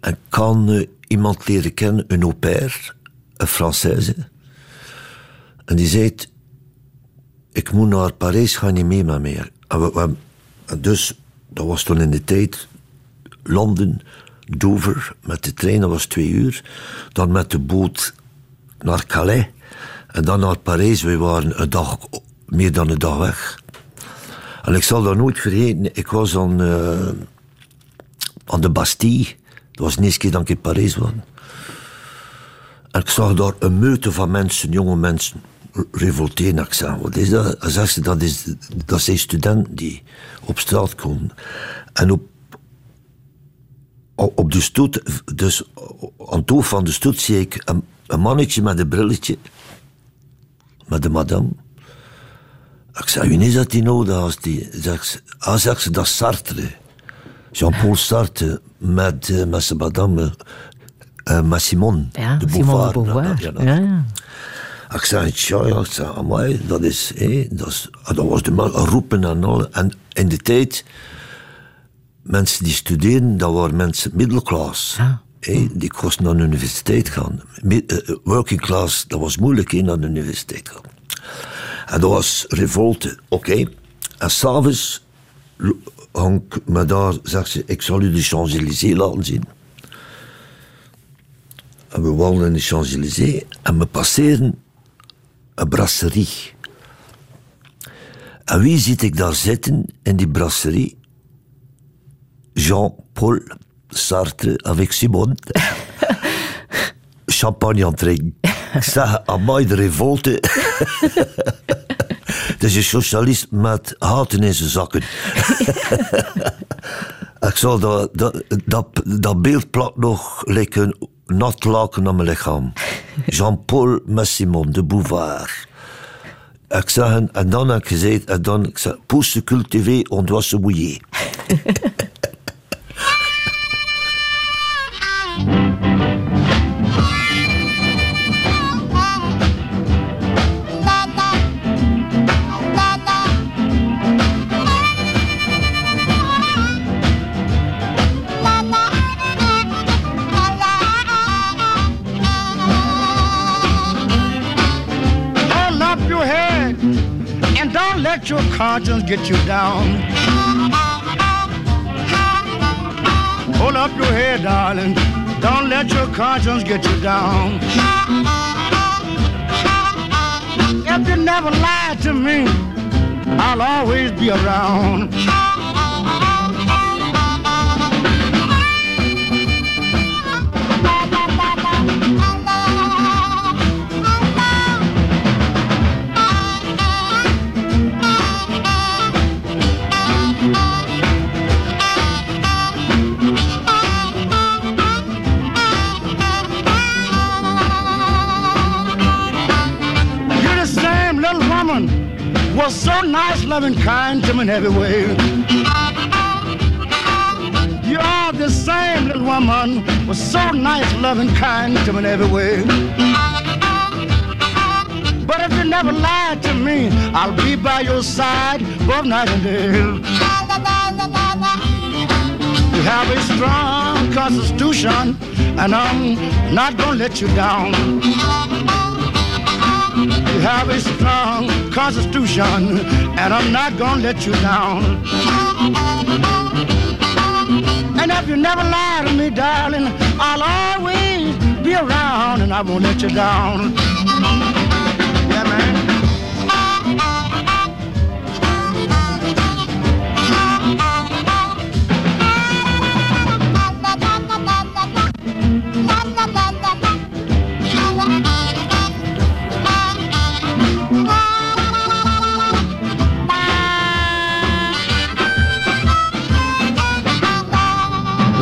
en kan eh, iemand leren kennen, een au pair, een Française. En die zei, ik moet naar Parijs, ga niet mee met we- en dus, dat was toen in de tijd, Londen, Dover, met de trein, dat was twee uur. Dan met de boot naar Calais. En dan naar Parijs. We waren een dag, meer dan een dag weg. En ik zal dat nooit vergeten. Ik was aan, eh, aan de Bastille. Dat was de eerste keer dat ik in Parijs was. En ik zag daar een meute van mensen, jonge mensen, revolteren. Ik zei, wat is dat? En zegt ze, dat, is, dat zijn studenten die op straat komen. En op, op de stoet, dus aan het hoofd van de stoet zie ik een, een mannetje met een brilletje, met de madame. Ik zei, wie is dat die nou? Als die, zeg, ah, zegt ze, dat Sartre. Jean-Paul Sartre met, uh, met zijn madame, uh, met Simone Ja, de Beauvoir. de Beauvoir. Ja, Ja, dat- ja. Ik zei, tja, ja, ik zei, amai, dat is, hé, dat is, ah, dat was de man roepen en al. En in de tijd, mensen die studeerden, dat waren mensen middelklas. Ja. Die kosten naar de universiteit gaan. Eh, eh, working class, dat was moeilijk, hé, naar de universiteit gaan. En dat was revolte, oké. En s'avonds hang ik me daar, zegt ze, ik zal u de Champs-Élysées laten zien. En we wandelden in de Champs-Élysées en we passeerden een brasserie. En wie ziet ik daar zitten in die brasserie? Jean-Paul Sartre avec Simone. [laughs] Champagne aan het drinken. Ik zeg, amai, de revolte. Het [laughs] is een socialist met haten in zijn zakken. [laughs] Ik zal dat, dat, dat, dat beeld plakt nog like een nat laken aan mijn lichaam. Jean-Paul met Simone de Beauvoir. Ik zeg, en dan heb ik gezegd, en dan, ik zeg, pour se cultiver, on doit se mouiller. Your conscience get you down. Hold up your head, darling. Don't let your conscience get you down. If you never lied to me, I'll always be around. Was so nice, loving, kind to me in every way. You are the same little woman was so nice, loving, kind to me in every way. But if you never lied to me, I'll be by your side both night and day. You have a strong constitution, and I'm not gonna let you down. Have a strong constitution, and I'm not gonna let you down. And if you never lie to me, darling, I'll always be around, and I won't let you down.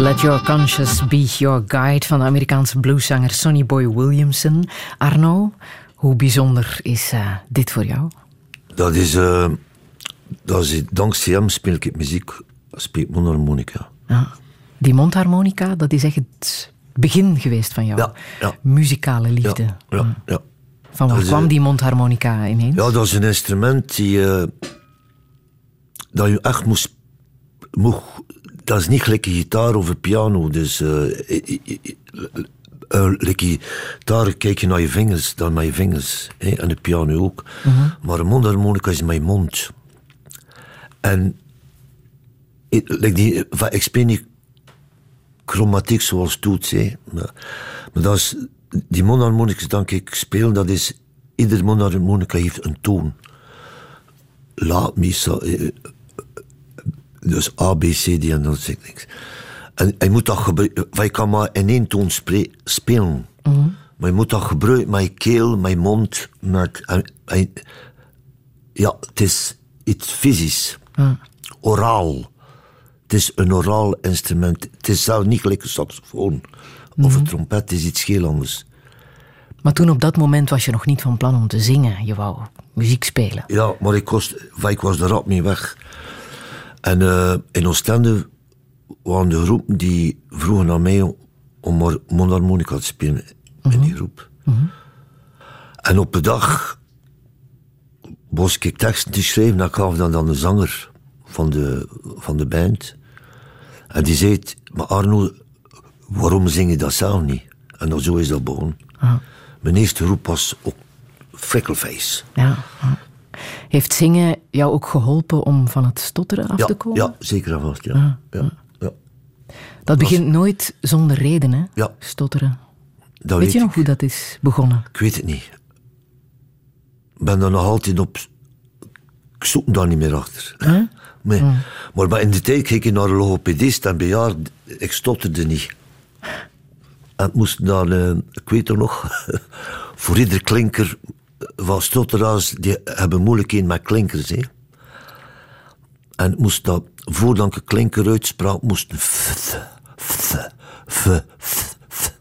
Let Your Conscience Be Your Guide van de Amerikaanse blueszanger Sonny Boy Williamson. Arno, hoe bijzonder is eh, dit voor jou? Dat is, eh, dat is, dankzij hem speel ik muziek, speel ik mondharmonica. Ja. Die mondharmonica, dat is echt het begin geweest van jouw Ja, ja. muzikale liefde. Ja, ja, ja. Van waar Dat kwam eh, die mondharmonica ineens? Ja, dat is een instrument die. dat je echt moest. moest dat is niet gelijk een gitaar of een piano. Dus. eh eh, eh, eh, gitaar kijk je naar je vingers, dan met je vingers. Hè, en de piano ook. Maar een mondharmonica is je mond. En. Ik, like die, ik speel niet chromatiek zoals toets. Hè. Maar, maar dat is, die mondharmonicas dat ik speel, dat is... Ieder mondharmonica heeft een toon. La, mi, sa, eh, eh, dus A, B, C, D en dat zeg ik niks. En je moet dat gebruiken... Je kan maar in één toon spelen. Maar je moet dat gebruiken met je keel, met je mond, met... en- en- ja, het is iets fysisch. Oraal. Het is een oraal instrument. Het is zelf niet gelijk een saxofoon of een trompet. Het is iets heel anders. Maar toen op dat moment was je nog niet van plan om te zingen. Je wou muziek spelen. Ja, maar ik was, ik was er rap mee weg. En eh, in Oostende waren de groepen die vroegen aan mij om mondharmonica te spelen in die groep. En op een dag was ik teksten te schrijven en ik gaf dan aan de zanger van de, van de band. En die zei, maar Arno, waarom zing je dat zelf niet? En dan zo is dat begonnen. Mijn eerste groep was ook Freckleface. Ja. Heeft zingen jou ook geholpen om van het stotteren af Ja, te komen? ja, zeker en vast. Ja. Ja, ja. Dat begint nooit zonder reden, hè? Ja. Stotteren. Dat Weet je ik. nog hoe dat is begonnen? Ik weet het niet. Ik ben er nog altijd op. Ik zoek daar niet meer achter. [laughs] Nee. Maar bij- in de tijd keek ik naar een logopedist en bejaard, ik stotterde niet. En het moest dan, eh, ik weet er nog, [laughs] voor ieder klinker van stotteraars, die hebben moeilijkheden met klinkers. Hè. En moest dat, voordat ik klinker uitsprak, moest een f, f, f, f, f.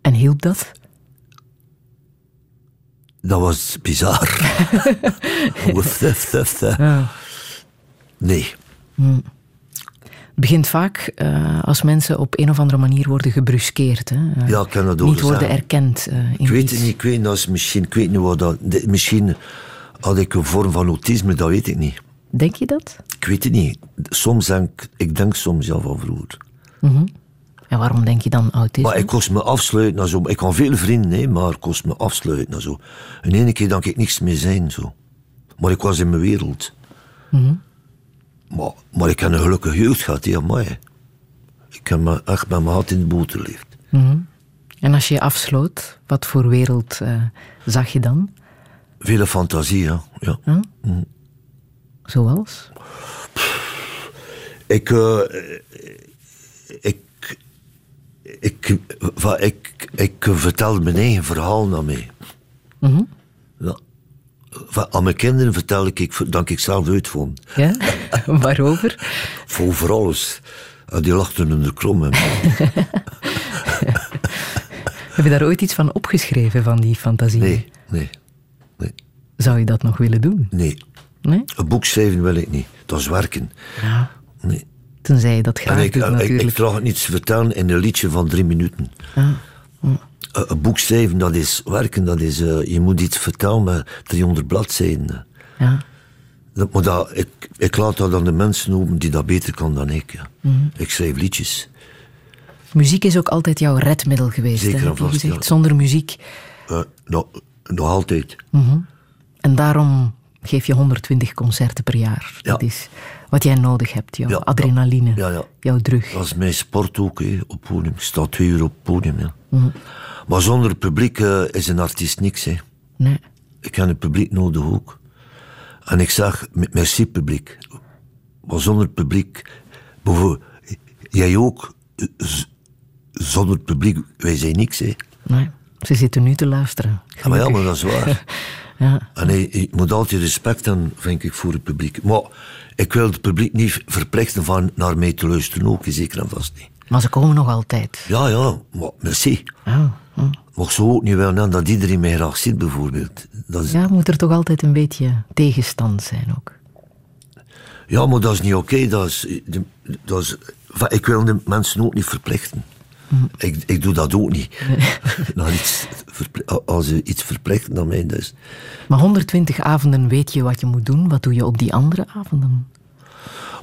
En hielp dat? Dat was bizar. [laughs] Nee. Het begint vaak eh, als mensen op een of andere manier worden gebruskeerd. Hè? Eh, Ja, ik kan dat Niet worden erkend eh, in Ik weet het niet, ik weet, dat is misschien, ik weet niet wat dat... dit- Misschien had ik een vorm van autisme, dat weet ik niet. Denk je dat? Ik weet het niet. Soms denk ik, denk soms ja van vroeger. En waarom denk je dan autisme? Maar ik kost me afsluiten naar zo. Ik kan veel vrienden, hè, maar ik kost me afsluiten naar zo. En ene keer dat ik niks meer zijn, zo. Maar ik was in mijn wereld. Maar, maar ik heb een gelukkige jeugd gehad, ja, maar Ik heb me echt met mijn hart in de boter geleefd. En als je je afsloot, wat voor wereld eh, zag je dan? Vele fantasie, ja. ja. Zoals? Ik, eh, ik, ik, va- ik, ik vertelde mijn eigen verhaal naar mij. Ja. Aan mijn kinderen vertelde ik dat ik zelf uitvond. Ja? [laughs] Waarover? Voor, voor alles. Die lachten onder krom. hè. [laughs] Heb je daar ooit iets van opgeschreven, van die fantasie? Nee, nee, nee, Zou je dat nog willen doen? nee. Nee? Een boek schrijven wil ik niet. Dat is werken. Ja. Nee. Tenzij je dat En graag ik, doet, ik, ik, natuurlijk. traag niets te vertellen in een liedje van drie minuten. Een, een boek schrijven, dat is werken. Dat is, eh, je moet iets vertellen met 300 bladzijden. Ja. Dat, maar dat, ik, ik laat dat aan de mensen over die dat beter kan dan ik. Ja. Mhm. Ik schrijf liedjes. Muziek is ook altijd jouw redmiddel geweest, Zeker en vast, ja. Zonder muziek. Eh, nog, nog altijd. En daarom geef je 120 concerten per jaar. Ja. Dat is wat jij nodig hebt, jouw Ja, adrenaline, ja, jouw drug. Dat is mijn sport ook, hè, op podium. Ik sta twee uur op het podium. Ja. Mhm. Maar zonder publiek eh, is een artiest niks. Hè. Nee. Ik heb een publiek nodig ook. En ik zeg, met merci publiek. Maar zonder publiek, bijvoorbeeld, jij ook, zonder publiek, wij zijn niks. Hè. nee. Ze zitten nu te luisteren. Ja, maar ja, maar dat is waar. [laughs] Ja. En je, je moet altijd respect hebben, vind ik, voor het publiek. Maar ik wil het publiek niet verplichten van naar mij te luisteren, ook zeker en vast niet. Maar ze komen nog altijd. Ja, ja, maar merci. Ja, ja. Maar ik zou ook niet willen hebben dat iedereen mij graag ziet, bijvoorbeeld. Dat is, ja. ja, moet er toch altijd een beetje tegenstand zijn ook. maar dat is niet oké. Dat is, dat is, ik wil de mensen ook niet verplichten. Ik, ik doe dat ook niet. [laughs] Iets als ze iets verplichten dan mij, dus. Maar 120 avonden weet je wat je moet doen. Wat doe je op die andere avonden?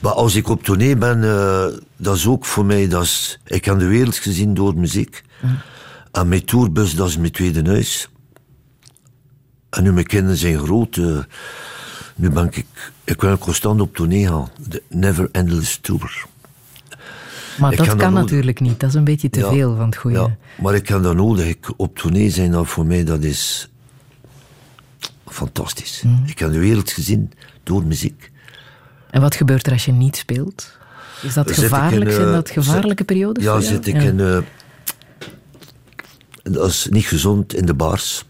Maar als ik op tournee ben, eh, dat is ook voor mij, dat is, ik heb de wereld gezien door muziek. En mijn tourbus, dat is mijn tweede huis. En nu mijn kinderen zijn groot, eh, nu ben ik, ik wil constant op tournee gaan. De Never Endless Tour. Maar Ik dat kan kan, dat natuurlijk niet. Dat is een beetje te Ja, veel van het goede. Ja, maar ik heb dat nodig. Ik, op tournee zijn, dat voor mij, dat is fantastisch. Ik heb de wereld gezien door muziek. En wat gebeurt er als je niet speelt? Is dat Zit ik in, gevaarlijk? Zijn eh, dat gevaarlijke zit- periodes? Ja, zit ik in... eh, dat is niet gezond in de baars.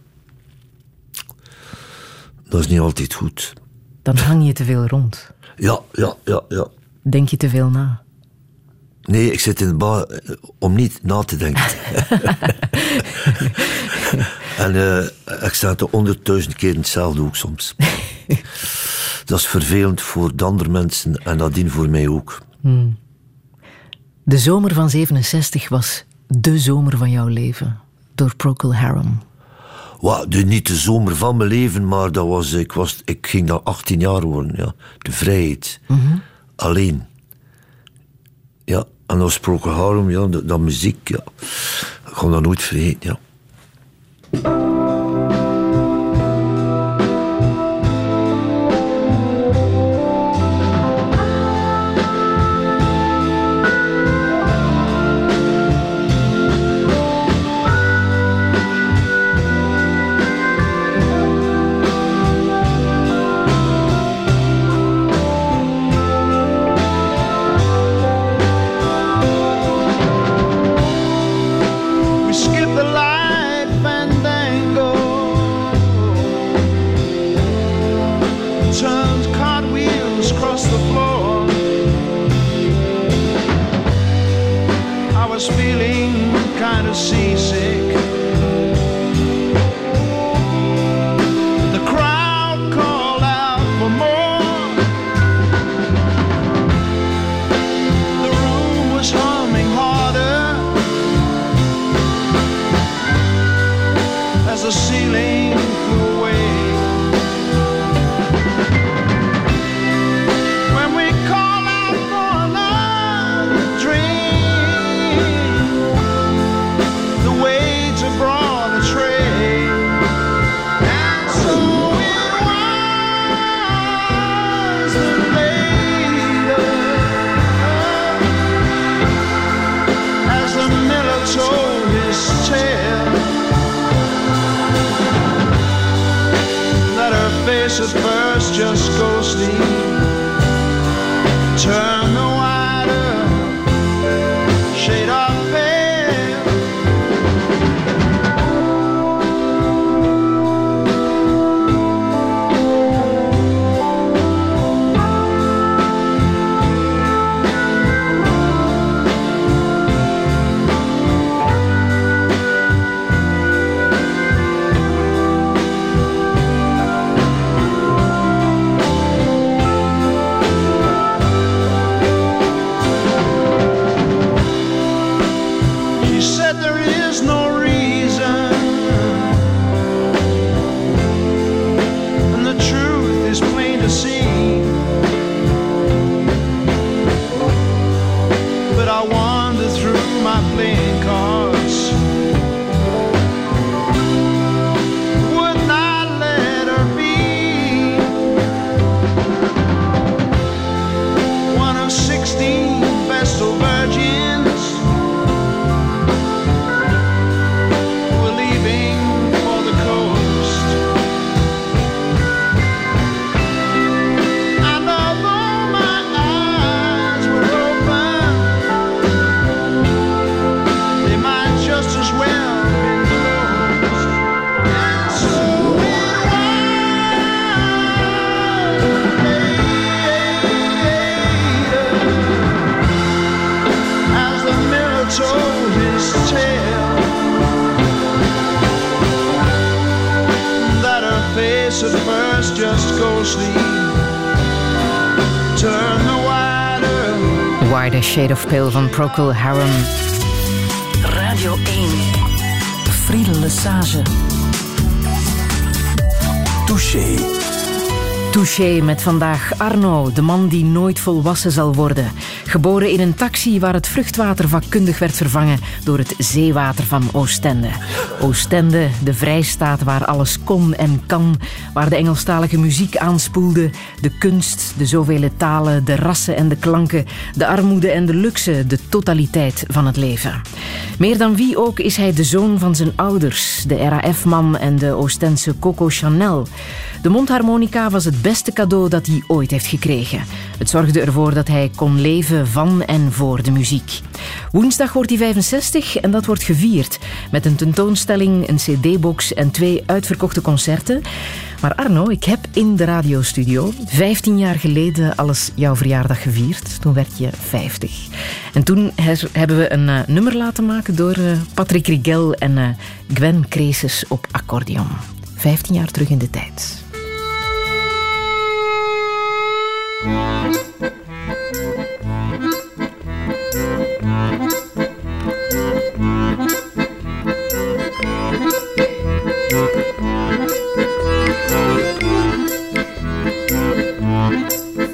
Dat is niet altijd goed. Dan hang je te veel rond. Ja, ja, ja, ja. Denk je te veel na. Nee, ik zit in de bar eh, om niet na te denken. [laughs] en uh, ik sta er honderdduizend keer in hetzelfde ook soms. [laughs] dat is vervelend voor de andere mensen en nadien voor mij ook. Hmm. De zomer van 67 was de zomer van jouw leven, door Procol Harum. De, niet de zomer van mijn leven, maar dat was, ik, was, ik ging dan 18 jaar worden. Ja. De vrijheid. Mhm. Alleen. Ja, en als Procol Harum, ja, dat, dat muziek, ja. Ik ga dat nooit vergeten, ja. Shade of Pale van Procol Harum. Radio 1. Friedel Lesage. Touché. Touché met vandaag Arno, de man die nooit volwassen zal worden. Geboren in een taxi waar het vruchtwater vakkundig werd vervangen door het zeewater van Oostende. Oostende, de vrijstaat waar alles kon en kan, waar de Engelstalige muziek aanspoelde, de kunst, de zoveel talen, de rassen en de klanken, de armoede en de luxe, de totaliteit van het leven. Meer dan wie ook is hij de zoon van zijn ouders, de RAF-man en de Oostense Coco Chanel. De mondharmonica was het beste cadeau dat hij ooit heeft gekregen. Het zorgde ervoor dat hij kon leven van en voor de muziek. Woensdag wordt hij 65 en dat wordt gevierd met een tentoonstelling, een cd-box en twee uitverkochte concerten. Maar Arno, ik heb in de radiostudio 15 jaar geleden alles jouw verjaardag gevierd. Toen werd je 50. En toen hebben we een uh, nummer laten maken door uh, Patrick Rigel en uh, Gwen Cresus op accordeon. 15 jaar terug in de tijd.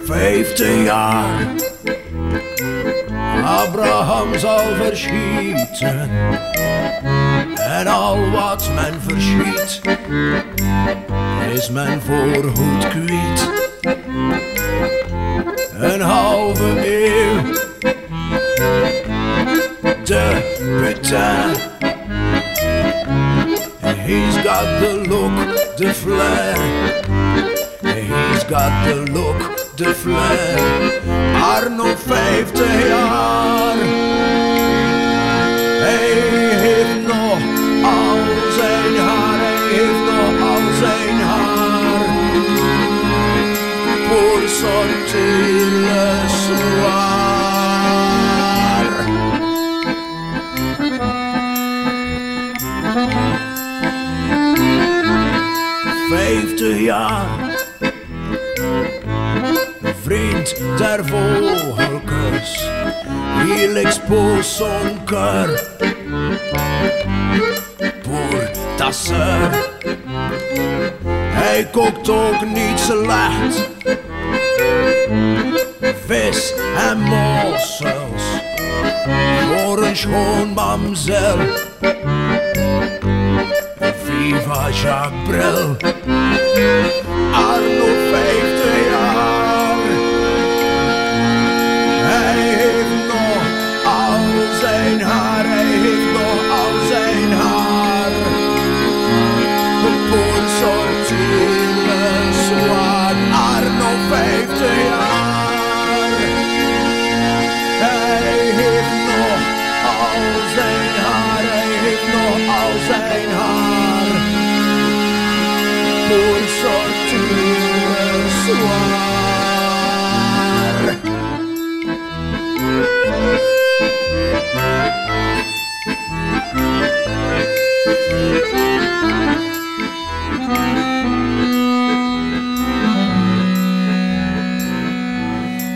Vijftien jaar. Abraham zal verschieten. En al wat men verschiet, is men voorgoed kwiet. Een halve eeuw. De Petain. He's got the look, the flair. He's got the look, the flair. Arno 50 jaar. Hij heeft nog al zijn haar, hij heeft nog al zijn haar. Pour sortir Jaar vriend der cœur pour ta sœur. Hij kookt ook niet slecht. Vis en mossels voor een schoon mamzel. Viva Jacques Brel,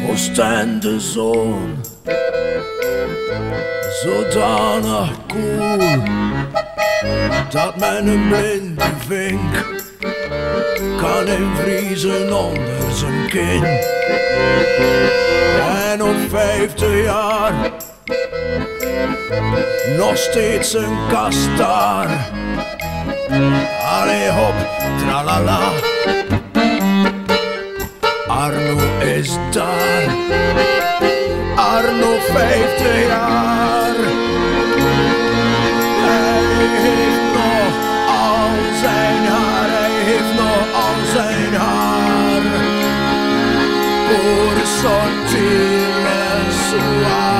Oostende zon, zodanig koel dat men een blinde vink kan invriezen onder zijn kin. En op vijftig jaar nog steeds een kastaar. Allee hop, tralala. Arno is daar. Arno 50 jaar. Hij heeft nog al zijn haar. Hij heeft nog al zijn haar. Voor sortir le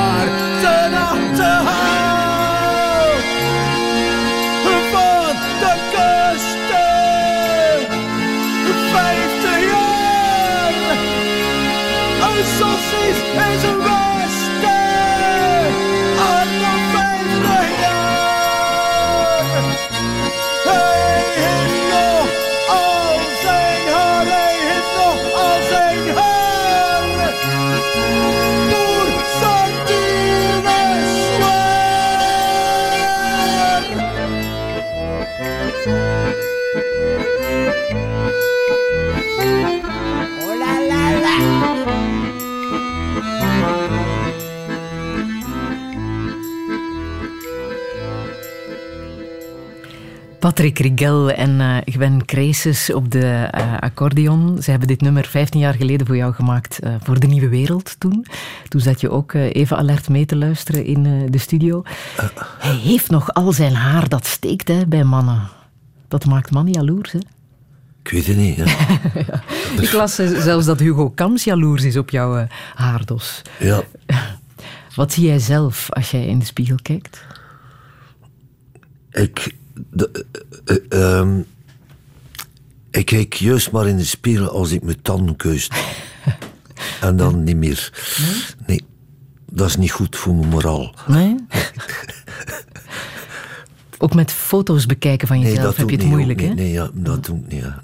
Patrick Rigel en uh, Gwen Cresus op de uh, accordeon. Ze hebben dit nummer 15 jaar geleden voor jou gemaakt uh, voor de Nieuwe Wereld toen. Toen zat je ook even alert mee te luisteren in de studio. Hij heeft nog al zijn haar, dat steekt hè, bij mannen. Dat maakt mannen jaloers, hè? Ik weet het niet. Ja. [laughs] ja. Ik las zelfs dat Hugo Kams jaloers is op jouw haardos. Ja. Wat zie jij zelf als jij in de spiegel kijkt? Ik... De, uh, um, Ik kijk juist maar in de spiegel als ik mijn tanden keust. [laughs] en dan niet meer. Nee? dat is niet goed voor mijn moraal. Nee? [laughs] ook met foto's bekijken van jezelf heb je het moeilijk, hè? Nee, nee ja, dat doe ik niet. Ja,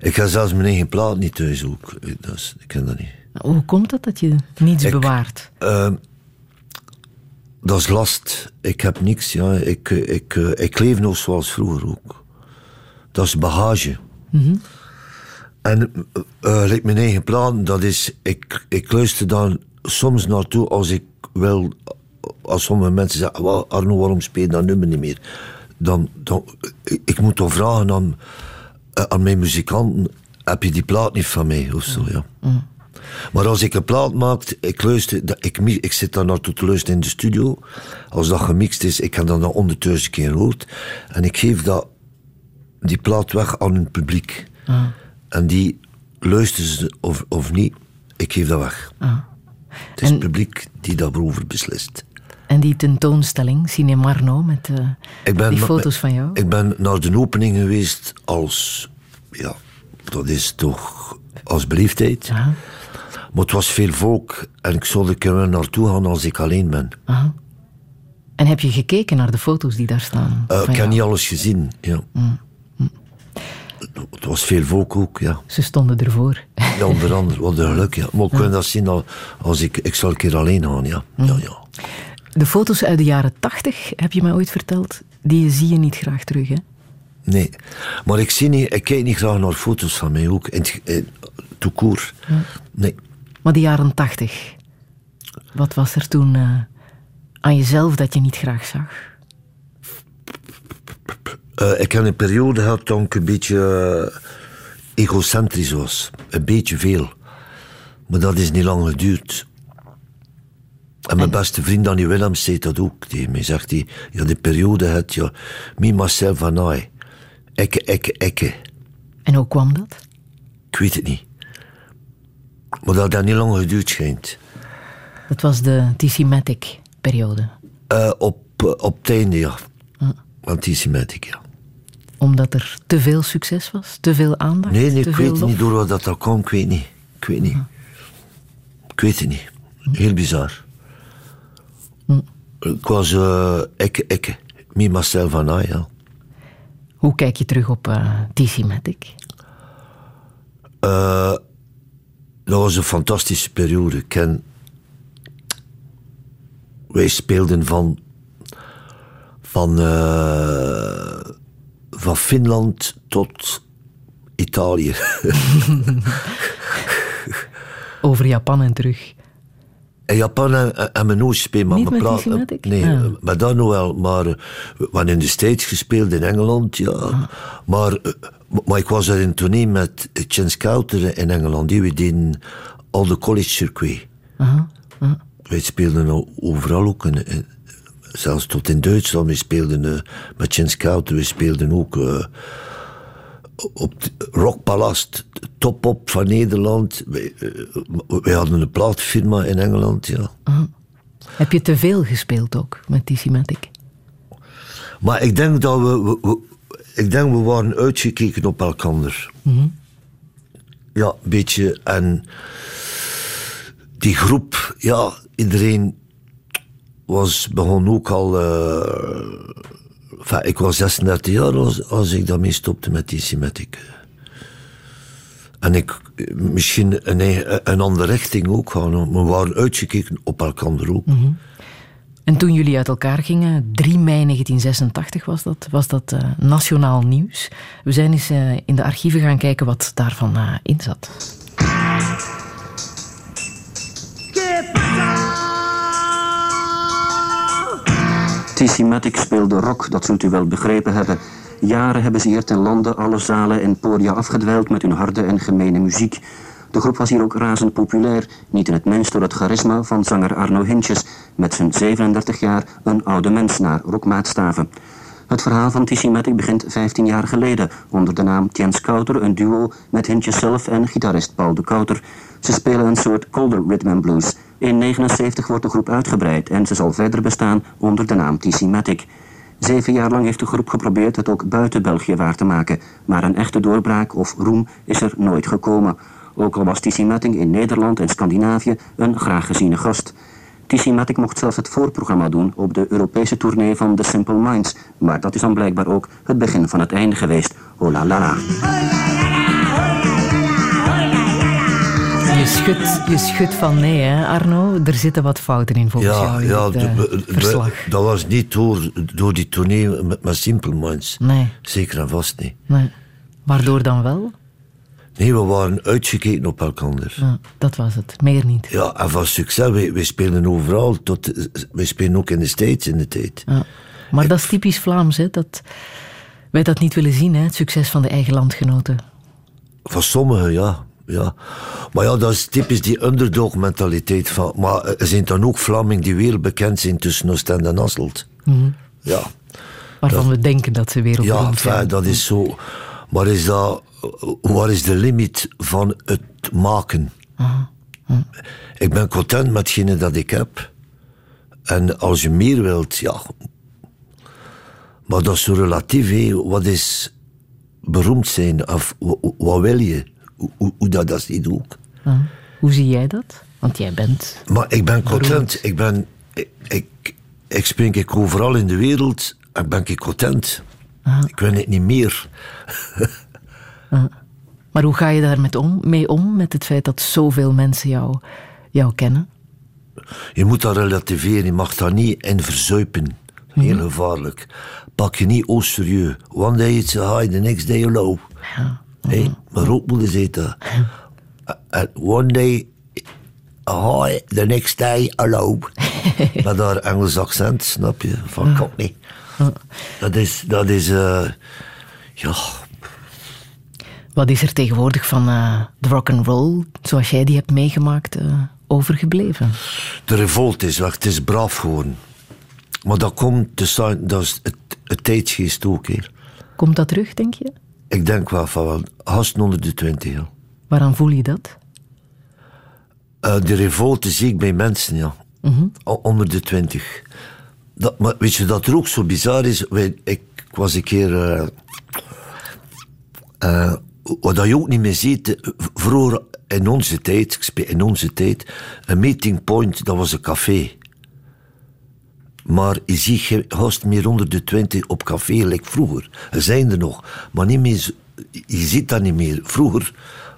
Ik ga zelfs mijn eigen plaat niet thuis ook. Dat is, ik ken dat niet. Hoe komt dat dat je niets bewaart? Uh, dat is last. Ik heb niks. Ja. Ik, ik, ik, ik leef nog zoals vroeger ook. Dat is bagage. Mm En uh, mijn eigen plan, dat is, ik, ik luister dan soms naartoe als ik wil, als sommige mensen zeggen, Arno, waarom speel je dat nummer niet meer? Dan, dan, ik moet toch vragen aan, eh, aan mijn muzikanten, heb je die plaat niet van mij? Of zo, ja. Mm. Maar als ik een plaat maak, ik, luister, ik, ik zit daar naartoe te luisteren in de studio. Als dat gemixt is, ik heb dat dan honderdduizend keer gehoord. En ik geef dat, die plaat weg aan een publiek. Ah. En die luisteren ze of, of niet, ik geef dat weg. Ah. Het is het publiek die daarover beslist. En die tentoonstelling, Cinemarno, met uh, die foto's van jou? Ik ben naar de opening geweest als... Ja, dat is toch als beleefdheid. Maar het was veel volk en ik zou er kunnen naartoe gaan als ik alleen ben. Aha. En heb je gekeken naar de foto's die daar staan? Uh, ik heb niet alles gezien, ja. Mm. Mm. Het was veel volk ook, ja. Ze stonden ervoor. Ja, onder andere, wat een geluk, ja. Maar ik kan dat zien als ik, ik zal een keer alleen gaan, ja. Mm. ja, ja. De foto's uit de jaren tachtig, heb je mij ooit verteld, die zie je niet graag terug, hè? Nee, maar ik, zie niet, ik kijk niet graag naar foto's van mij ook, in, in, toekoor. Nee. Maar die jaren tachtig, wat was er toen uh, aan jezelf dat je niet graag zag? Uh, ik heb een periode gehad toen ik een beetje uh, egocentrisch was. Een beetje veel. Maar dat is niet lang geduurd. En mijn beste vriend Danny Willems zei dat ook tegen mij. Zegt hij, ja, de periode had je, me, myself en I. Ikke, ikke, ikke. En hoe kwam dat? Ik weet het niet. Maar dat dat niet lang geduurd schijnt. Dat was de TC-Matic-periode? Uh, op, uh, op het einde, ja. Van TC-Matic, ja. Omdat er te veel succes was? Te veel aandacht? Nee, nee ik weet lof? niet door wat dat, kwam. Ik weet niet. Ik weet niet. Ik weet het niet. Heel bizar. Hm. Ik was uh, ikke, ikke. Me, myself en I, ja. Hoe kijk je terug op uh, TC-Matic? Dat was een fantastische periode. Ken... Wij speelden van... Van, uh, van Finland tot Italië. [laughs] Over Japan en terug. In Japan hebben we nooit gespeeld. Maar Niet met? Nee, Ah. maar dat nog wel. Maar we hebben in de States gespeeld, in Engeland, ja. Ah. Maar, eh, maar ik was er in tournee met Chance Couter in Engeland. Die we deden al de college circuit. Aha, aha. Wij speelden al overal ook. In, in- zelfs tot in Duitsland. We speelden eh, met Chance Couter. We speelden ook eh, op het Rockpalast. Top op van Nederland. Wij, eh, wij hadden een plaatfirma in Engeland, ja. Heb je te veel gespeeld ook met TC-Matic? Maar ik denk dat we, we- we- ik denk we waren uitgekeken op elkaar. Ja, een beetje. En die groep, ja, iedereen was, begon ook al. eh, enfin, ik was 36 jaar als, als ik daarmee stopte met die Symmetric. En ik misschien een, een andere richting ook want We waren uitgekeken op elkaar ook. En toen jullie uit elkaar gingen, 3 mei 1986 was dat, was dat eh, nationaal nieuws. We zijn eens eh, in de archieven gaan kijken wat daarvan eh, in zat. TC speelde rock, dat zult u wel begrepen hebben. Jaren hebben ze hier ten lande alle zalen en podia afgedwijld met hun harde en gemene muziek. De groep was hier ook razend populair, niet in het minst door het charisma van zanger Arno Hintjes, met zijn 37 jaar een oude mens naar rockmaatstaven. Het verhaal van TC Matic begint 15 jaar geleden onder de naam Jens Kouter, een duo met Hintjes zelf en gitarist Paul de Kouter. Ze spelen een soort colder rhythm and blues. In 79 wordt de groep uitgebreid en ze zal verder bestaan onder de naam TC Matic. Zeven jaar lang heeft de groep geprobeerd het ook buiten België waar te maken, maar een echte doorbraak of roem is er nooit gekomen. Ook al was Tissi Matting in Nederland en Scandinavië een graag geziene gast. Tissi Matting mocht zelfs het voorprogramma doen op de Europese tournee van The Simple Minds, maar dat is dan blijkbaar ook het begin van het einde geweest. Oh la la la. Je schudt, je schudt van nee, hè, Arno. Er zitten wat fouten in volgens Ja, jou in ja eh, verslag. dat was niet door, door die tournee met, met Simple Minds. Nee, Zeker en vast niet. nee. Waardoor dan wel? Nee, we waren uitgekeken op elkaar. Ja, dat was het. Meer niet. Ja, en van succes, wij, wij spelen overal. Tot, wij spelen ook in de States in de tijd. Ja. Maar dat is typisch Vlaams, hè, dat wij dat niet willen zien, hè, het succes van de eigen landgenoten. Van sommigen, ja. ja. Maar ja, dat is typisch die underdog-mentaliteit. Van, maar er zijn dan ook Vlamingen die wereldbekend zijn tussen Oostende en Hasselt. Ja, Waarvan we denken dat ze ja wereldberoemd zijn. enfin, dat is zo. Maar is dat, waar is de limiet van het maken? Ik ben content met hetgene dat ik heb. En als je meer wilt, ja. Maar dat is zo relatief. Wat is beroemd zijn? Of wa- wa- wat wil je? Hoe, dat, dat ziet ook. Hoe zie jij dat? Want jij bent... Maar ik ben content. Ik ben... Ik, ik, ik spring ik overal in de wereld en ben ik content. Ik wil het niet meer. Maar hoe ga je daar met om, mee om, met het feit dat zoveel mensen jou, jou kennen? Je moet dat relativeren, je mag daar niet in verzuipen. Heel gevaarlijk. Pak je niet au serieus. One day it's a high, the next day a low. Ja. Hey, mijn rookmoeder zei dat. One day a high, the next day a low. [laughs] Met haar Engels accent, snap je? Van Cockney. Dat is, dat is, eh, ja, Wat is er tegenwoordig van eh, de rock and roll, zoals jij die hebt meegemaakt, eh, overgebleven? de revolt is weg, het is braaf geworden. Maar dat komt, te zijn, dat is het, het tijdsgeest ook, hè. Komt dat terug, denk je? Ik denk wel van wel, gasten onder de twintig, ja. Waaraan voel je dat? Eh, de revolte zie ik bij mensen, ja. O- Onder de twintig. Dat, maar weet je dat er ook zo bizar is? Wij, ik was een keer. Wat je ook niet meer ziet. eh, Vroeger in onze tijd, in onze tijd, een meeting point, dat was een café. Maar je ziet geen gasten meer onder de twintig op café, like vroeger. Er zijn er nog, maar niet meer, je ziet dat niet meer. Vroeger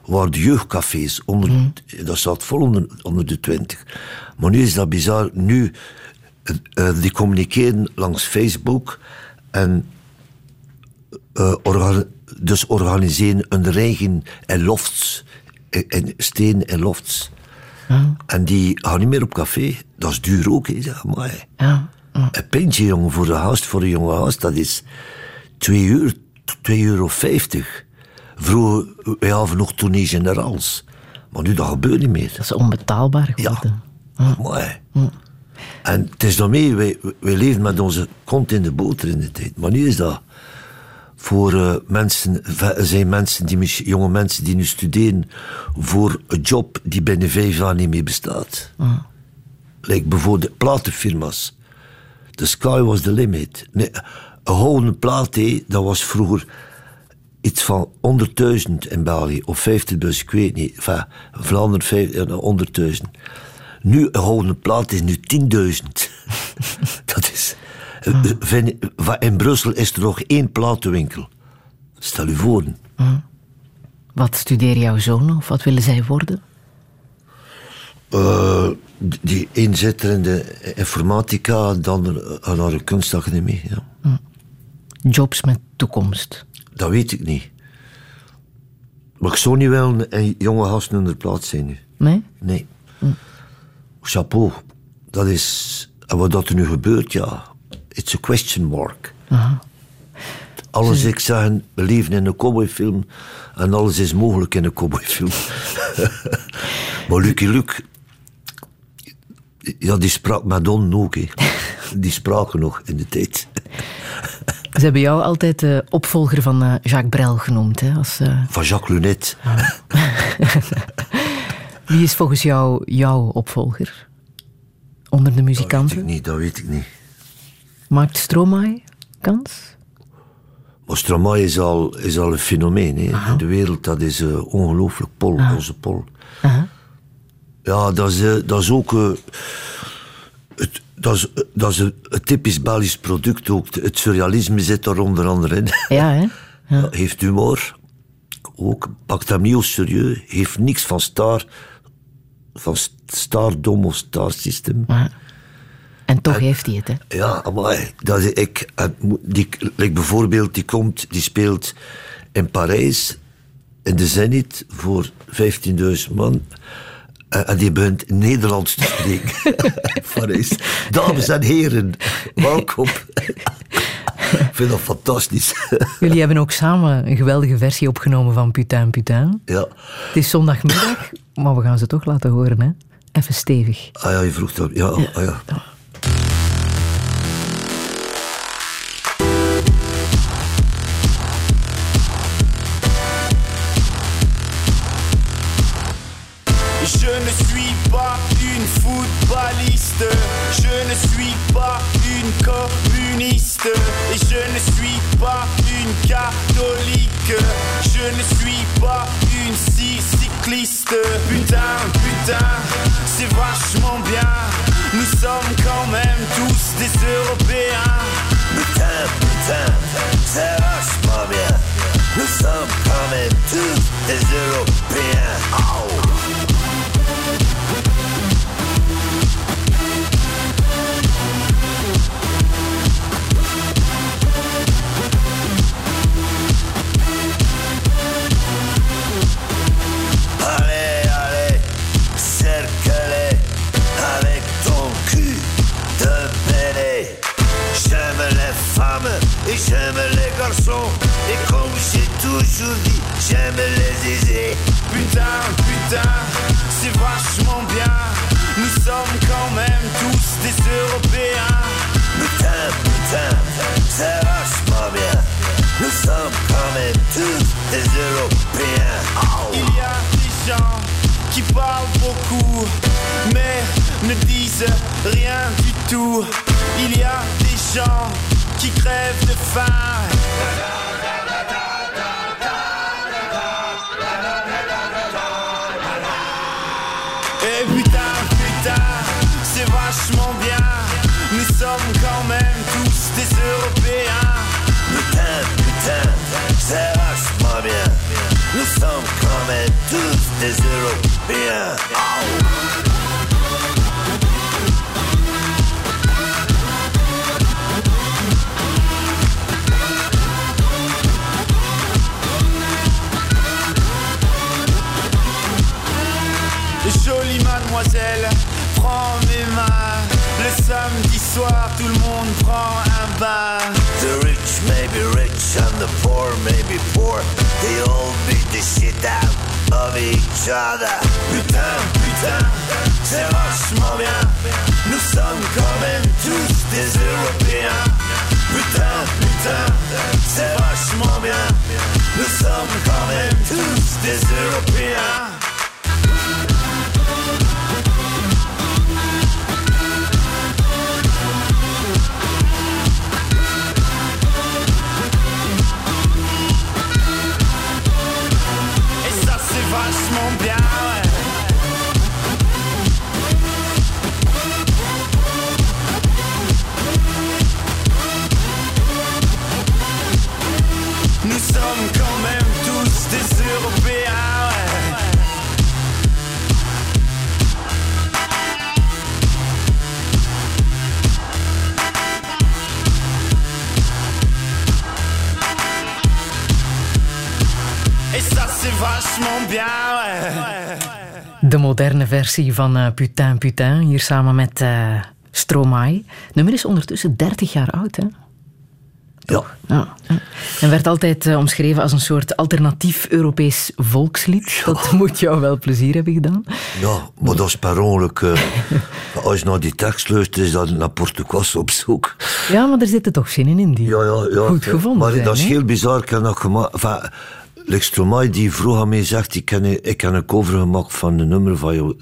waren de jeugdcafés, onder, dat zat vol onder, onder de twintig. Maar nu is dat bizar. Nu, eh, eh, die communiceren langs Facebook en eh, orga- dus organiseren een regen en lofts, en- en steen en lofts. En die gaan niet meer op café. Dat is duur ook, hè. maar. Ja. Een pintje, jongen, voor een gast, voor een jonge gast, dat is 2 uur, 2,50 euro. Vroeger, wij hadden nog tournee generals. Maar nu, dat gebeurt niet meer. Dat is onbetaalbaar geworden. Mooi. En het is daarmee, wij, wij leven met onze kont in de boter in de tijd. Maar nu is dat voor eh, mensen, zijn mensen die, jonge mensen die nu studeren voor een job die binnen vijf jaar niet meer bestaat. Like bijvoorbeeld platenfirma's. The sky was the limit. Nee, een houden plaat, hé, dat was vroeger iets van 100.000 in België, of 50.000, ik weet niet. Enfin, Vlaanderen vijf- eh, 100.000. Nu, een houden plaat is nu 10.000. [laughs] dat is... eh, van- In Brussel is er nog één platenwinkel. Stel je voor. Wat studeert jouw zoon of wat willen zij worden? Eh, die een zit er in de informatica, dan eh, naar de kunstacademie. Ja. Jobs met toekomst. Dat weet ik niet. Maar ik zou niet wel een jonge gast onder plaats zijn nu. Nee? Nee. Chapeau. Dat is... En wat dat er nu gebeurt, ja... It's a question mark. Alles, ik zeg, we leven in een cowboyfilm... en alles is mogelijk in een cowboyfilm. [laughs] maar Lucky Luke... Ja, die sprak Madonna ook. [laughs] Die spraken nog in de tijd. Ze hebben jou altijd de opvolger van eh, Jacques Brel genoemd. Hè, als, eh, Van Jacques Lunet. [laughs] wie is volgens jou jouw opvolger? Onder de Dat weet ik muzikanten? niet, dat weet ik niet. Maakt Stromae kans? Maar Stromae is al, is al een fenomeen hè. in de wereld. Dat is eh, ongelooflijk. Pol, onze Pol. Ja, dat is, eh, dat is ook... eh, het, dat is, dat is een, een typisch Belgisch product ook. Het surrealisme zit er onder andere in. [laughs] Ja, hè? Ja, heeft humor. Ook. Pakt hem niet serieus. Heeft niks van star... Van stardom of star system. En toch heeft hij het, hè? Ja, maar dat is, ik, mo- die, like bijvoorbeeld, die komt, die speelt in Parijs, in de Zenit, voor 15.000 man. En, en die begint Nederlands te spreken. [laughs] Parijs. Dames en heren, welkom. Ik vind dat fantastisch. Jullie hebben ook samen een geweldige versie opgenomen van Putain Putain. ja. Het is zondagmiddag, maar we gaan ze toch laten horen, hè? Even stevig. Ah ja, je vroeg dat. Ja, ah ja. Je ne suis pas une communiste, et je ne suis pas une catholique, je ne suis pas une scie cycliste. Putain, putain, c'est vachement bien, nous sommes quand même tous des Européens. Putain, putain, c'est vachement bien. Nous sommes quand même tous des Européens. Oh. Et comme j'ai toujours dit, j'aime les aisés. Putain, putain, c'est vachement bien. Nous sommes quand même tous des Européens. Putain, putain, c'est vachement bien. Nous sommes quand même tous des Européens. Oh. Il y a des gens qui parlent beaucoup, mais ne disent rien du tout. Il y a des gens qui crèvent de faim. Et putain, putain, c'est vachement bien. Nous sommes quand même tous des Européens. Putain, putain, c'est vachement bien. Nous sommes quand même tous des Européens. Oh. Jolie mademoiselle, prends mes mains. Le samedi soir, tout le monde prend un bain. The rich may be rich and the poor may be poor. They all beat the shit out of each other. Putain, putain, c'est vachement bien. Nous sommes quand même tous des Européens. Putain, putain, c'est vachement bien. Nous sommes quand même tous des Européens. De moderne versie van eh, Putain Putain, hier samen met eh Stromae. Het nummer is ondertussen 30 jaar oud, hè? Ja. Ja. En werd altijd eh, omschreven als een soort alternatief Europees volkslied. Dat moet jou wel plezier hebben gedaan. Ja, maar dat is per ongeluk. [laughs] als je naar die tekst luistert, is dat naar Portugal op zoek. Ja, maar er zitten toch zinnen in die Ja, ja, ja. goed gevonden Maar zijn. dat is heel bizar. Ik heb dat gemaakt. Enfin, Lex Stromae die vroeg aan mij zegt, ik heb, een- ik heb een cover gemaakt van een nummer van jou,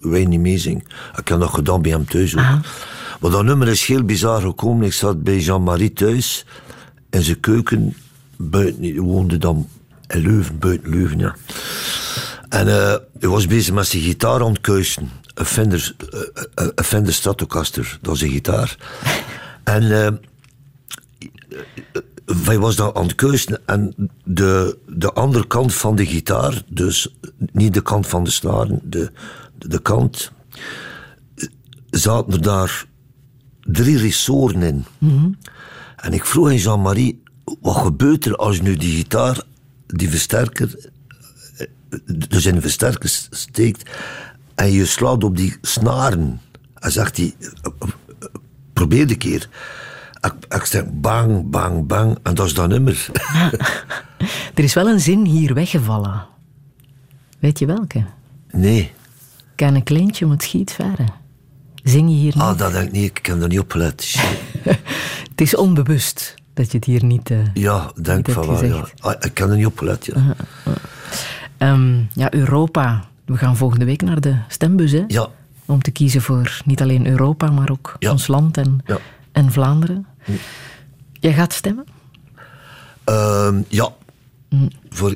Wij niet meezing. Ik heb dat gedaan bij hem thuis ook. Maar dat nummer is heel bizar gekomen. Ik zat bij Jean-Marie thuis in zijn keuken. Buiten, woonde dan in Leuven, buiten Leuven, ja. En eh, hij was bezig met zijn gitaar aan het kuisen. Een Fender, eh, eh, een Fender Stratocaster, dat is een gitaar. [laughs] en hij was dan aan het kuisen en de, de andere kant van de gitaar, dus niet de kant van de snaren, de, de kant, zaten er daar drie ressoren in. En ik vroeg aan Jean-Marie, wat gebeurt er als je nu die gitaar, die versterker, eh, dus in de versterker steekt en je slaat op die snaren? Hij zegt hij, eh, eh, probeer de keer. Ik, ik zeg bang, bang, bang en dat is dat nummer. [laughs] Er is wel een zin hier weggevallen. Weet je welke? Nee. Kan een kleintje moet schiet verre. Zing je hier niet? Ah, dat denk ik niet. Ik heb er niet op gelet. Shit. [laughs] Het is onbewust dat je het hier niet... eh, Ja, denk Niet van wel, ja. Ah, ik heb er niet op gelet, ja. Ehm, ja, Europa. We gaan volgende week naar de stembus, hè? Ja, Om te kiezen voor niet alleen Europa, maar ook Ja. ons land en, Ja. en Vlaanderen. Jij gaat stemmen? Ehm, ja.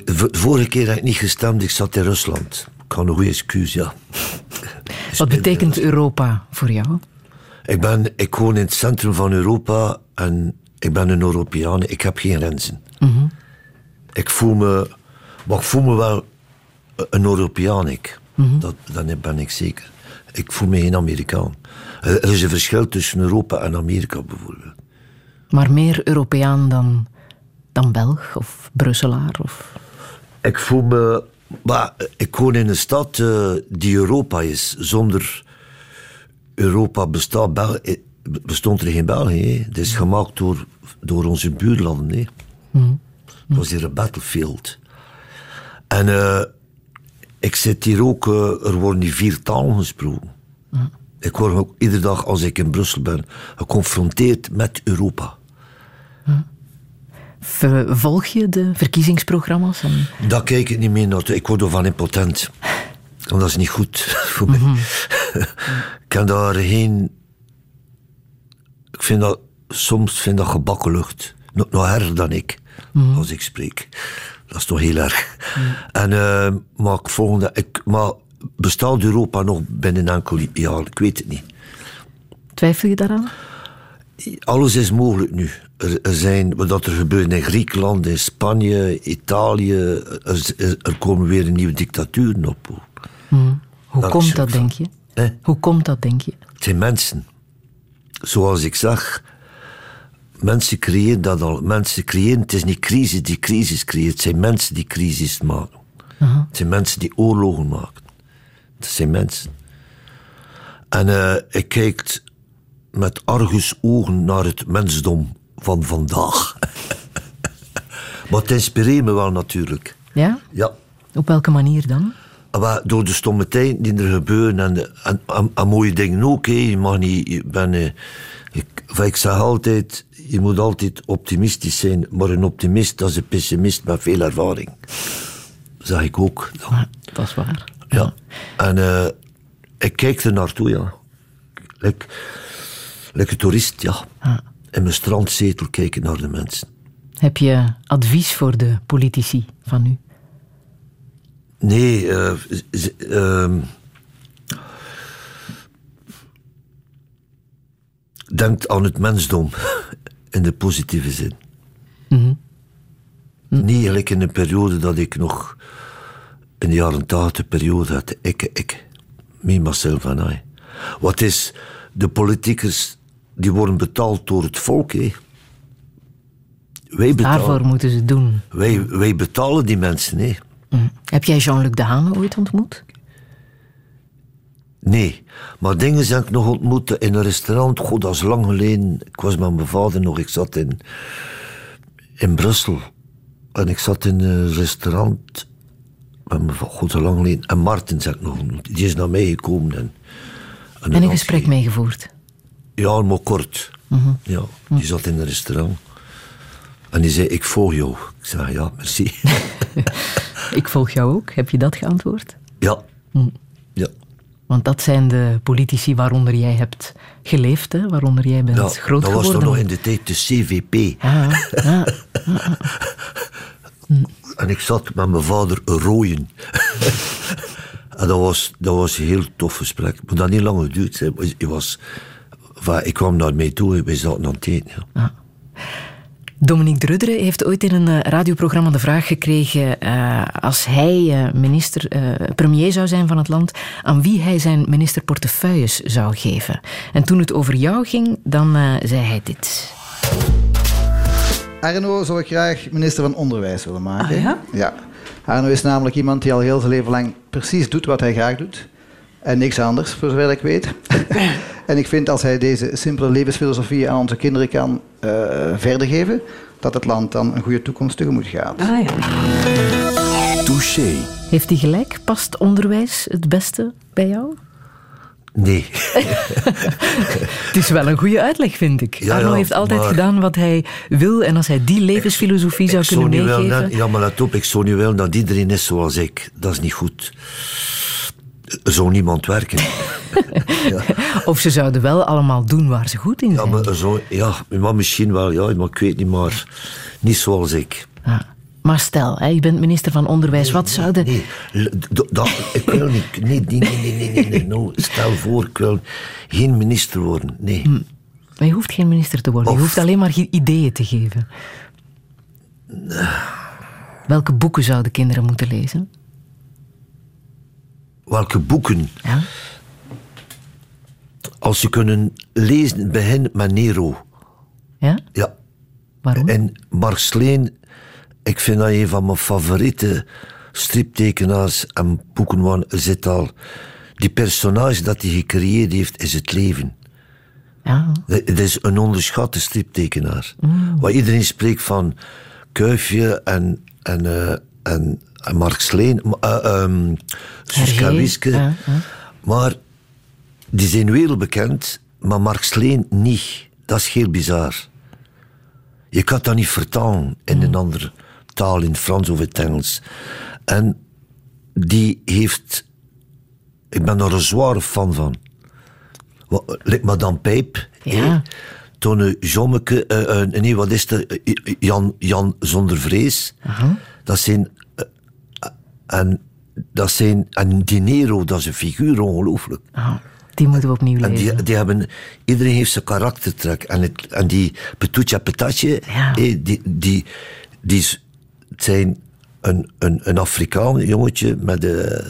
De vorige keer heb ik niet gestemd, ik zat in Rusland. Ik had een goede excuus, ja. Wat betekent Europa voor jou? Ik, ben, ik woon in het centrum van Europa en ik ben een Europeaan. Ik heb geen grenzen. Ik voel me... Maar ik voel me wel een Europeaan, ik. dat, dat ben ik zeker. Ik voel me geen Amerikaan. Er er is een verschil tussen Europa en Amerika, bijvoorbeeld. Maar meer Europeaan dan, dan Belg of Brusselaar? Of... Ik voel me. Maar ik woon in een stad eh, die Europa is. Zonder Europa bestaat Bel eh, bestond er geen België. hè. Het is gemaakt door, door onze buurlanden. hè. Het was hier een battlefield. En eh, ik zit hier ook. er worden hier vier talen gesproken. Ik word ook iedere dag als ik in Brussel ben geconfronteerd met Europa. Volg je de verkiezingsprogramma's? En... Daar kijk ik niet meer naar. Ik word ervan impotent. En dat is niet goed [laughs] voor mij. ik kan daar geen... Ik vind dat... Soms vind dat gebakken lucht. Nog, nog erger dan ik, als ik spreek. Dat is toch heel erg. En, eh, maar ik volgende... Ik, maar bestaat Europa nog binnen enkel jaar? Ik weet het niet. Twijfel je daaraan? Alles is mogelijk nu. Er, er zijn, wat er gebeurt in Griekenland, in Spanje, Italië. Er, komen weer nieuwe dictaturen op. Hoe Dat komt dat, denk je? Hoe komt dat, denk je? Het zijn mensen. Zoals ik zag, mensen creëren dat al. Mensen creëren, het is niet crisis die crisis creëert. Het zijn mensen die crisis maken. Het zijn mensen die oorlogen maken. Het zijn mensen. En eh, ik kijk met argus ogen naar het mensdom van vandaag. [laughs] maar het inspireert me wel natuurlijk. Ja? Ja. Op welke manier dan? Maar door de stomme tijden die er gebeuren en, de- en, en, en mooie dingen ook. Hè. Je mag niet, je ben, eh, ik zeg altijd, je moet altijd optimistisch zijn, maar een optimist dat is een pessimist met veel ervaring. Dat zeg ik ook. Ah, dat is waar. Ja. En eh, ik kijk er naartoe, ja. Like een toerist, ja. In mijn strandzetel kijken naar de mensen. Heb je advies voor de politici van nu? Nee, eh, z- z- ehm, denk aan het mensdom [laughs] in de positieve zin. Niet gelijk in een periode dat ik nog in de jaren tachtig periode had. Ik, ik, me, myself en I. Wat is, de politiekers die worden betaald door het volk, hè? Wij betalen, Daarvoor moeten ze het doen. wij, wij betalen die mensen, hè? Heb jij Jean-Luc Dehane ooit ontmoet? Nee, maar dingen zijn ik nog ontmoet in een restaurant. God, dat is lang geleden. Ik was met mijn vader nog. Ik zat in, in Brussel. En ik zat in een restaurant. God, lang geleden. En Martin ik nog. Die is naar mij gekomen. En, En een gesprek meegevoerd? Ja, maar kort. Ja, die zat in een restaurant. En die zei, ik volg jou. Ik zei, ja, merci. [laughs] [laughs] Ik volg jou ook. Heb je dat geantwoord? ja. Ja. Want dat zijn de politici waaronder jij hebt geleefd, hè? waaronder jij bent Ja, groot dat was geworden. toch nog in de tijd de CVP. Ja, ja. En ik zat met mijn vader rooien. [laughs] en dat was, dat was een heel tof gesprek. Maar dat niet lang geduurd. Ik, was, ik kwam naar mij toe en wij zaten aan het eten. Ja. Dominique Drudderen heeft ooit in een eh, radioprogramma de vraag gekregen eh, als hij eh, minister, premier zou zijn van het land, aan wie hij zijn ministerportefeuilles zou geven. En toen het over jou ging, dan zei hij dit. Arno zou ik graag minister van Onderwijs willen maken. Ah, ja? Ja. Arno is namelijk iemand die al heel zijn leven lang precies doet wat hij graag doet. En niks anders, voor zover ik weet. [laughs] en ik vind als hij deze simpele levensfilosofie aan onze kinderen kan eh, verder geven, dat het land dan een goede toekomst tegemoet gaat. Ah ja. Touché. Heeft hij gelijk? Past onderwijs het beste bij jou? Nee. [laughs] Het is wel een goede uitleg, vind ik. Ja, Arno ja, heeft altijd maar- gedaan wat hij wil en als hij die levensfilosofie zou Ik kunnen wel meegeven... net- ja, maar let op, ik zou nu wel dat iedereen is zoals ik. Dat is niet goed. Er zou niemand werken. [laughs] Of ze zouden wel allemaal doen waar ze goed in Ja, zijn. maar, er zou, ja, maar misschien wel, ja, maar ik weet niet, maar niet zoals ik. Ja. Maar stel, hè, je bent minister van Onderwijs. wat zouden... Nee, dat, ik wil niet. Nee, nee, nee, nee, nee, nee, nee, no. Stel voor, ik wil geen minister worden. Nee. Maar je hoeft geen minister te worden. Je hoeft alleen maar ideeën te geven. Welke boeken zouden kinderen moeten lezen? Welke boeken? Ja. Als ze kunnen lezen, begin met Nero. Ja? Ja. Waarom? En Sleen, ik vind dat een van mijn favoriete striptekenaars en boeken, want er zit al... Die personage dat hij gecreëerd heeft, is het leven. Ja. Het is een onderschatte striptekenaar. Mm. Waar iedereen spreekt van Kuifje en, en, eh, en, en Mark Sleen, uh, um, ja, ja. Maar die zijn wereldbekend, maar Mark Sleen niet. Dat is heel bizar. Je kan dat niet vertalen in een andere taal, in het Frans of het Engels. En die heeft... Ik ben daar een zware fan van. Wat- Like Madame Pijp. Ja. Toen Jommeke... eh, eh, nee, wat is er? Eh, Jan, Jan zonder vrees. Dat zijn... eh, en dat zijn... En Dinero, dat is een figuur, ongelooflijk. Ah, die moeten we opnieuw En lezen. die, die hebben, iedereen heeft zijn karaktertrek. En, het, en die Petutja Petatje, Ja. die, die, die is- zijn een, een, een Afrikaan jongetje met, de,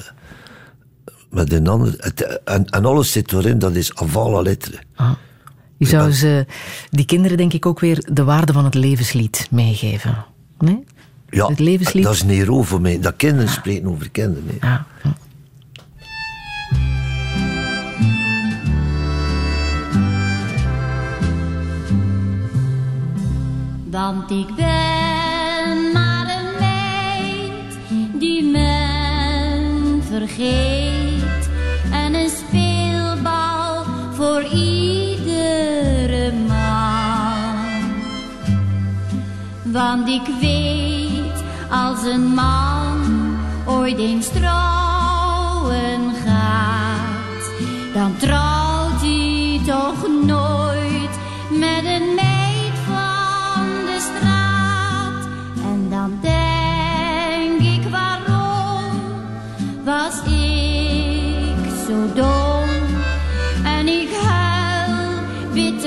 met een ander. Het- en, en alles zit erin, dat is avant la lettre. Je zou ze, die kinderen denk ik ook weer de waarde van het levenslied meegeven. Nee? Ja, Het levenslied? dat is Nero voor mij. Dat kinderen spreken over kinderen. hè. Ja. ja. Want ik ben vergeet. En een speelbal voor iedere man. Want ik weet als een man ooit eens trouwen gaat, dan trouwt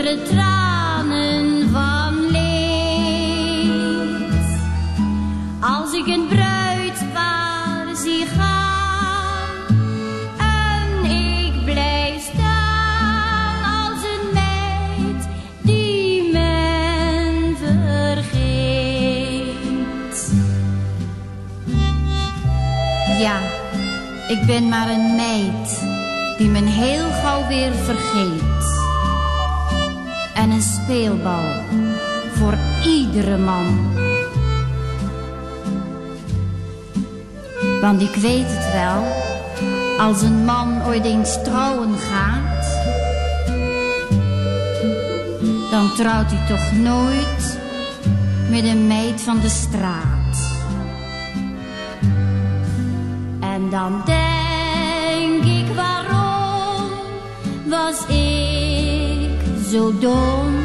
bittere tranen van leed. Als ik een bruidspaar zie gaan en ik blijf staan als een meid die men vergeet. Ja, ik ben maar een meid die men heel gauw weer vergeet. Voor iedere man. Want ik weet het wel, als een man ooit eens trouwen gaat, dan trouwt hij toch nooit met een meid van de straat. En dan denk ik waarom was ik zo dom.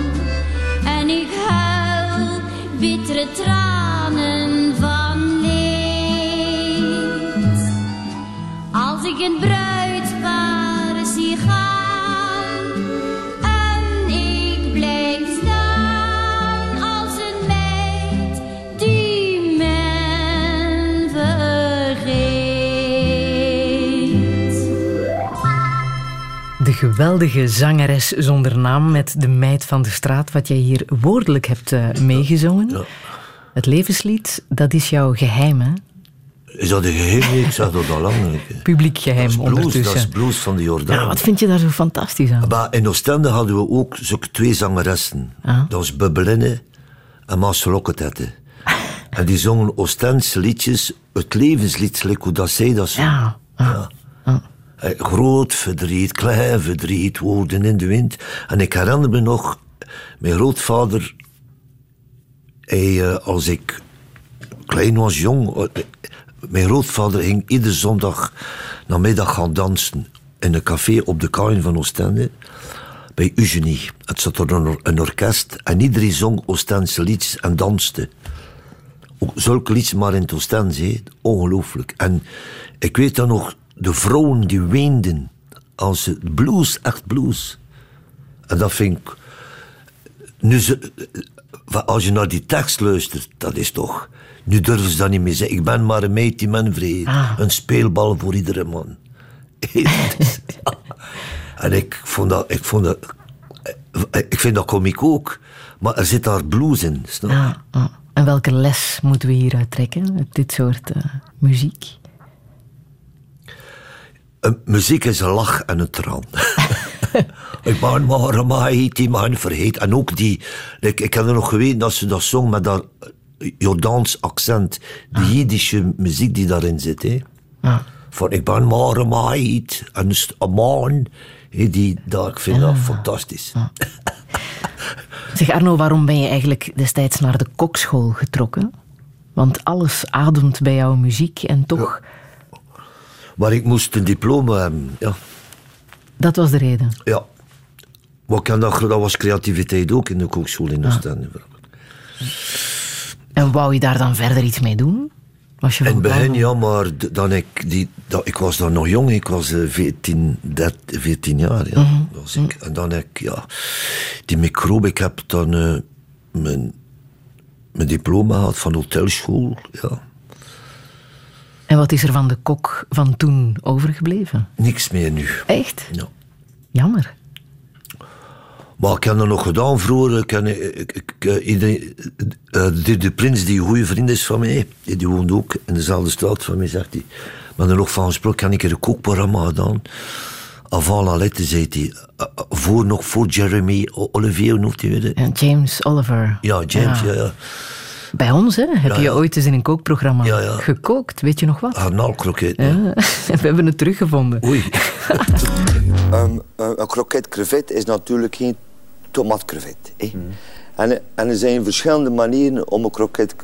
Ik huil bittere tranen van leed. Als ik een geweldige zangeres zonder naam met de meid van de straat, wat jij hier woordelijk hebt eh, meegezongen. Het levenslied, dat is jouw geheim, hè? Is dat een geheim? Ik zeg dat al lang. Publiek geheim Dat blues, ondertussen. dat is blues van de Jordaan. Ja, wat vind je daar zo fantastisch aan? Maar in Oostende hadden we ook zulke twee zangeressen. Ah. Dat was Bubbelinne en Maas [laughs] en die zongen Oostense liedjes, het levenslied, hoe dat zij dat zongen. Ja. Ja. Eh, Groot verdriet, klein verdriet, woorden in de wind. En ik herinner me nog, mijn grootvader, hij, eh, als ik klein was, jong, eh, mijn grootvader ging iedere zondag namiddag gaan dansen in een café op de Kain van Oostende bij Eugenie. Het zat er een, or- een orkest en iedereen zong Oostense liedjes en danste. Ook zulke liedjes maar in het Oostende, hè. ongelooflijk. En ik weet dan nog, de vrouwen die weenden als ze blues, echt blues. En dat vind ik... Nu ze, eh, als je naar die tekst luistert, dat is toch... Nu durven ze dat niet meer zeggen. Ik ben maar een meid die men vreet. Een speelbal voor iedere man. [laughs] [laughs] en ik vond dat... Ik, vond dat, eh, ik vind dat komiek ook. Maar er zit daar blues in. Snap? Ja, ja. En welke les moeten we hieruit trekken uit dit soort eh, muziek? Muziek is een lach en een traan. [laughs] ik ben maar die man vergeet. En ook die... Ik, ik heb er nog geweten dat ze dat zong met dat Jordaans accent. Die Jiddische muziek die daarin zit. Hè. Ja. Van ik ben maar een meid. En een man. die, dat, ik vind dat fantastisch. Zeg Arno, waarom ben je eigenlijk destijds naar de kokschool getrokken? Want alles ademt bij jouw muziek en toch, Maar ik moest een diploma hebben. Ja. dat was de reden. ja. Ik ken dat, dat was creativiteit ook in de kookschool in Oostende. En wou je daar dan verder iets mee doen? Was je In het begin ja, maar dan ik, die, dat, ik was dan nog jong, ik was eh, 14, 13, 14 jaar. Ja, Mhm. was ik. En dan heb ik, ja, die microbe, ik heb dan eh, mijn, mijn diploma gehad van hotelschool. Ja. En wat is er van de kok van toen overgebleven? Niks meer nu. Echt? Ja. Jammer. Maar ik heb dat nog gedaan vroeger. Ik ken, ik, ik, ik, eh, iedereen, eh, de, de prins, die een goede vriend is van mij, die, woont ook in dezelfde straat van mij, zegt hij. Maar er nog van gesproken, heb ik een kookprogramma gedaan. Avant la lettre, zei hij. Eh, eh, voor, nog voor Jeremy Olivier, noemt hij weer? En James Oliver. Ja, James, ja, ja. Bij ons hè, heb Ja, je ooit eens in een kookprogramma Ja, ja. gekookt. Weet je nog wat? Garnaalkroket. Ja, [laughs] we hebben het teruggevonden. Oei. [laughs] Een een kroket crevet is natuurlijk geen tomatkrevet. hè. En, en er zijn verschillende manieren om een kroket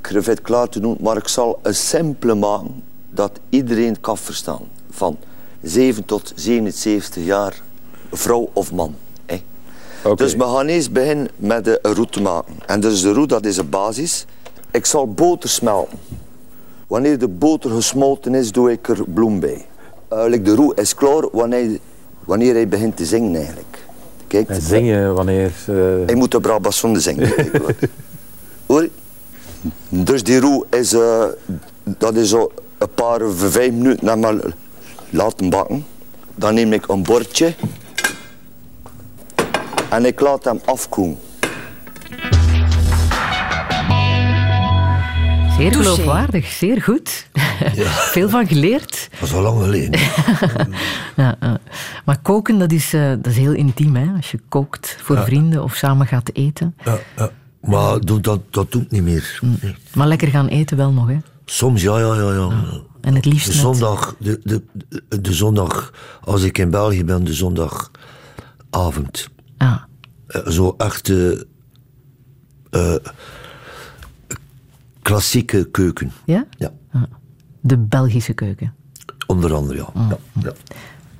crevet klaar te doen, maar ik zal een simpele maken dat iedereen kan verstaan. Van 7 tot 77 jaar, vrouw of man. Dus we gaan eerst beginnen met de roet te maken. En dus de roet, dat is de basis. Ik zal boter smelten. Wanneer de boter gesmolten is, doe ik er bloem bij. Eigenlijk de roe is klaar wanneer, wanneer hij begint te zingen eigenlijk. Kijk, En zingen wanneer... eh, hij moet de Brabasson zingen. [laughs] hoor. Dus die roe is, eh, dat is zo een paar vijf minuten naar laten bakken. Dan neem ik een bordje en ik laat hem afkoelen. Zeer Touché. geloofwaardig, zeer goed. [laughs] Veel van geleerd. Dat is al lang geleden. [laughs] Ja, ja. Maar koken, dat is, eh, dat is heel intiem. Hè? Als je kookt voor Ja. vrienden of samen gaat eten. Ja, ja. Maar doe, dat, dat doe ik niet meer. Nee. Maar lekker gaan eten wel nog, hè? Soms, ja, ja, ja. ja. En het liefst de zondag, de, de, de, de zondag, als ik in België ben, de zondagavond. Ah. Eh, Zo echt eh, klassieke keuken. Ja? Ja. De Belgische keuken. Onder andere, ja. Mm. ja, ja.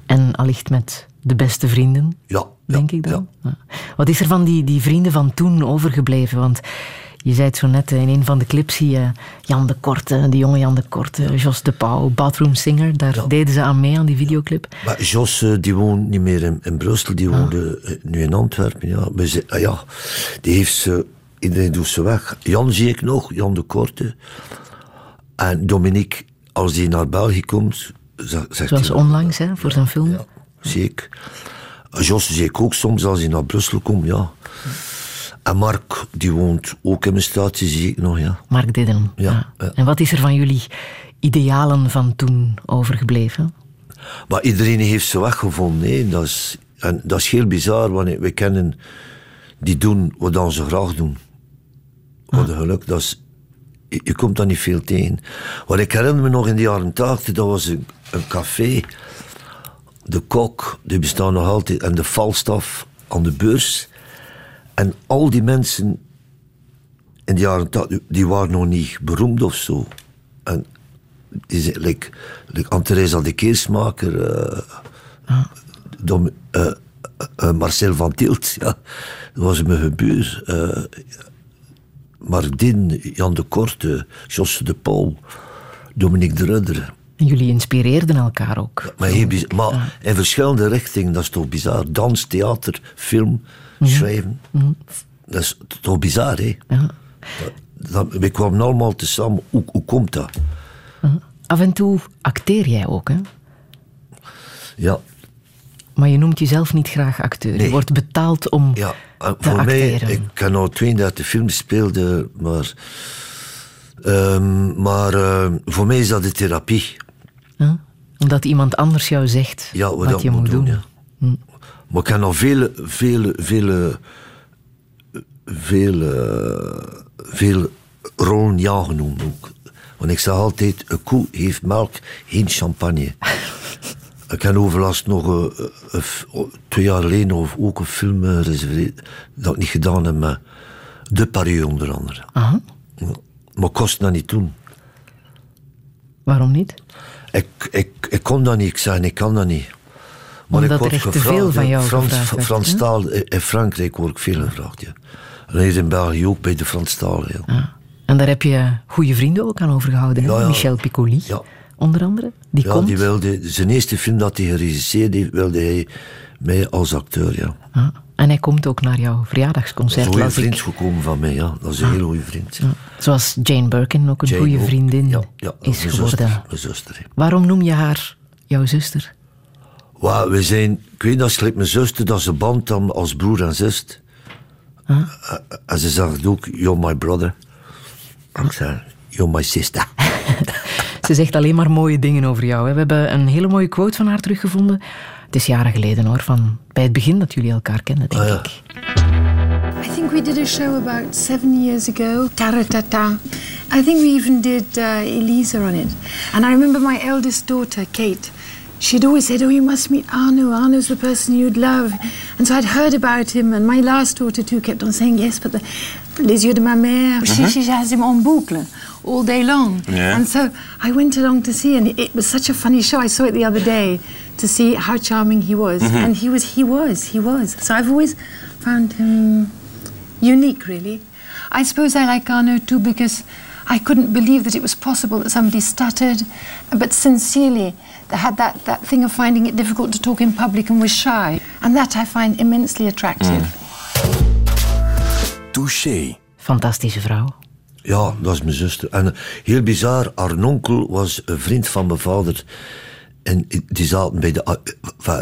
En allicht met de beste vrienden, Ja, denk ik dan. Ja. Wat is er van die, die vrienden van toen overgebleven? Want je zei het zo net, in een van de clips zie je Jan de Korte, die jonge Jan de Korte, Jos de Pauw, Bathroom Singer. Daar deden ze aan mee, aan die videoclip. Maar Jos, eh, die woont niet meer in, in Brussel, die woonde eh, nu in Antwerpen. Ja. Maar ze, ah ja, die heeft ze, iedereen doet ze weg. Jan zie ik nog, Jan de Korte. En Dominique, als die naar België komt, zegt Zoals hij... onlangs, hè, voor zijn film. Zie ik. Jos zie ik ook soms als hij naar Brussel komt, ja. En Mark, die woont ook in mijn stad, zie ik nog, ja. Mark Didden. Ja, ja. En wat is er van jullie idealen van toen overgebleven? Maar iedereen heeft ze weggevonden. Hè. Dat, is, en dat is heel bizar, want we kennen die doen wat dan ze graag doen. Wat een geluk, dat is, je, je komt daar niet veel tegen. Wat ik herinner me nog in de jaren tachtig, dat was een, een café. De kok, die bestaan nog altijd, en de valstaf aan de beurs. En al die mensen in de jaren die waren nog niet beroemd of zo. En die zijn, like, like de Keersmaker, eh, Dom- eh, eh, Marcel van Tielt, ja, dat was mijn gebuur. eh Mark Din, Jan de Korte, Jos de Pauw, Dominique de Rudder. En jullie inspireerden elkaar ook. Maar, heel maar in verschillende richtingen, dat is toch bizar. Dans, theater, film, schrijven. Dat is toch bizar, hè? Ja. Dat, we kwamen allemaal tezamen. Hoe, hoe komt dat? Af en toe acteer jij ook, hè? Ja, Maar je noemt jezelf niet graag acteur. Je wordt betaald om Ja, te voor mij, ik heb al 32 films gespeeld, eh, maar, ehm, maar eh, voor mij is dat de therapie. Huh? Omdat iemand anders jou zegt Ja, wat, je moet doen. ja. Maar ik heb nog vele, vele, vele, vele, vele rollen ja genoemd ook. Want ik zeg altijd, een koe heeft melk, geen champagne. [laughs] ik heb overlast nog eh, eh, twee jaar geleden of ook een film gereserveerd dat ik niet gedaan heb met De Parieu onder andere. Aha. Maar ik kost dat niet doen. Waarom niet? Ik, ik, ik kon dat niet, ik zei, ik kan dat niet. Maar Omdat ik word er echt te veel van jou Frans, gevraagd werd, Frans taal, in in Frankrijk word ik veel gevraagd, ja. En in België ook bij de Franstalen, ja. En daar heb je goede vrienden ook aan overgehouden. Ja, ja. Michel Piccoli, Ja. onder andere. Die ja, komt. die wilde, zijn eerste film dat hij geregisseerd wilde hij mij als acteur, ja. Ah, En hij komt ook naar jouw Dat is verjaardagsconcert, een goede vriend ik. gekomen van mij, ja. Dat is een hele goede vriend. Ja. Zoals Jane Birkin ook een goede vriendin Ja, ja, dat is geworden. Zuster, mijn zuster, hè. Waarom noem je haar jouw zuster? Wauw, we zijn, ik weet dat gelijk mijn zuster, dat ze band dan als broer en zus. Ah. Eh, En ze zegt ook, you're my brother. En ik zei, you're my sister. [laughs] Ze zegt alleen maar mooie dingen over jou. hè. We hebben een hele mooie quote van haar teruggevonden. Het is jaren geleden hoor, van bij het begin dat jullie elkaar kennen, denk ik. I think we did a show about seven years ago, Taratata. I think we even did uh, Elisa on it. And I remember my eldest daughter, Kate. She'd always said, Oh, you must meet Arno. Arno's the person you'd love. And so I'd heard about him, and my last daughter, too, kept on saying, Yes, but the, Les yeux de ma mère, she, Mhm. she has him on boucle all day long. Yeah. And so I went along to see, and it was such a funny show. I saw it the other day to see how charming he was. Mhm. And he was, he was, he was. So I've always found him unique, really. I suppose I like Arno too because I couldn't believe that it was possible that somebody stuttered, but sincerely they had that, that thing of finding it difficult to talk in public and was shy. And that I find immensely attractive. Touché. Fantastische vrouw. Ja, dat is mijn zuster. En eh, heel bizar, haar onkel was een vriend van mijn vader. En die zaten bij de, eh,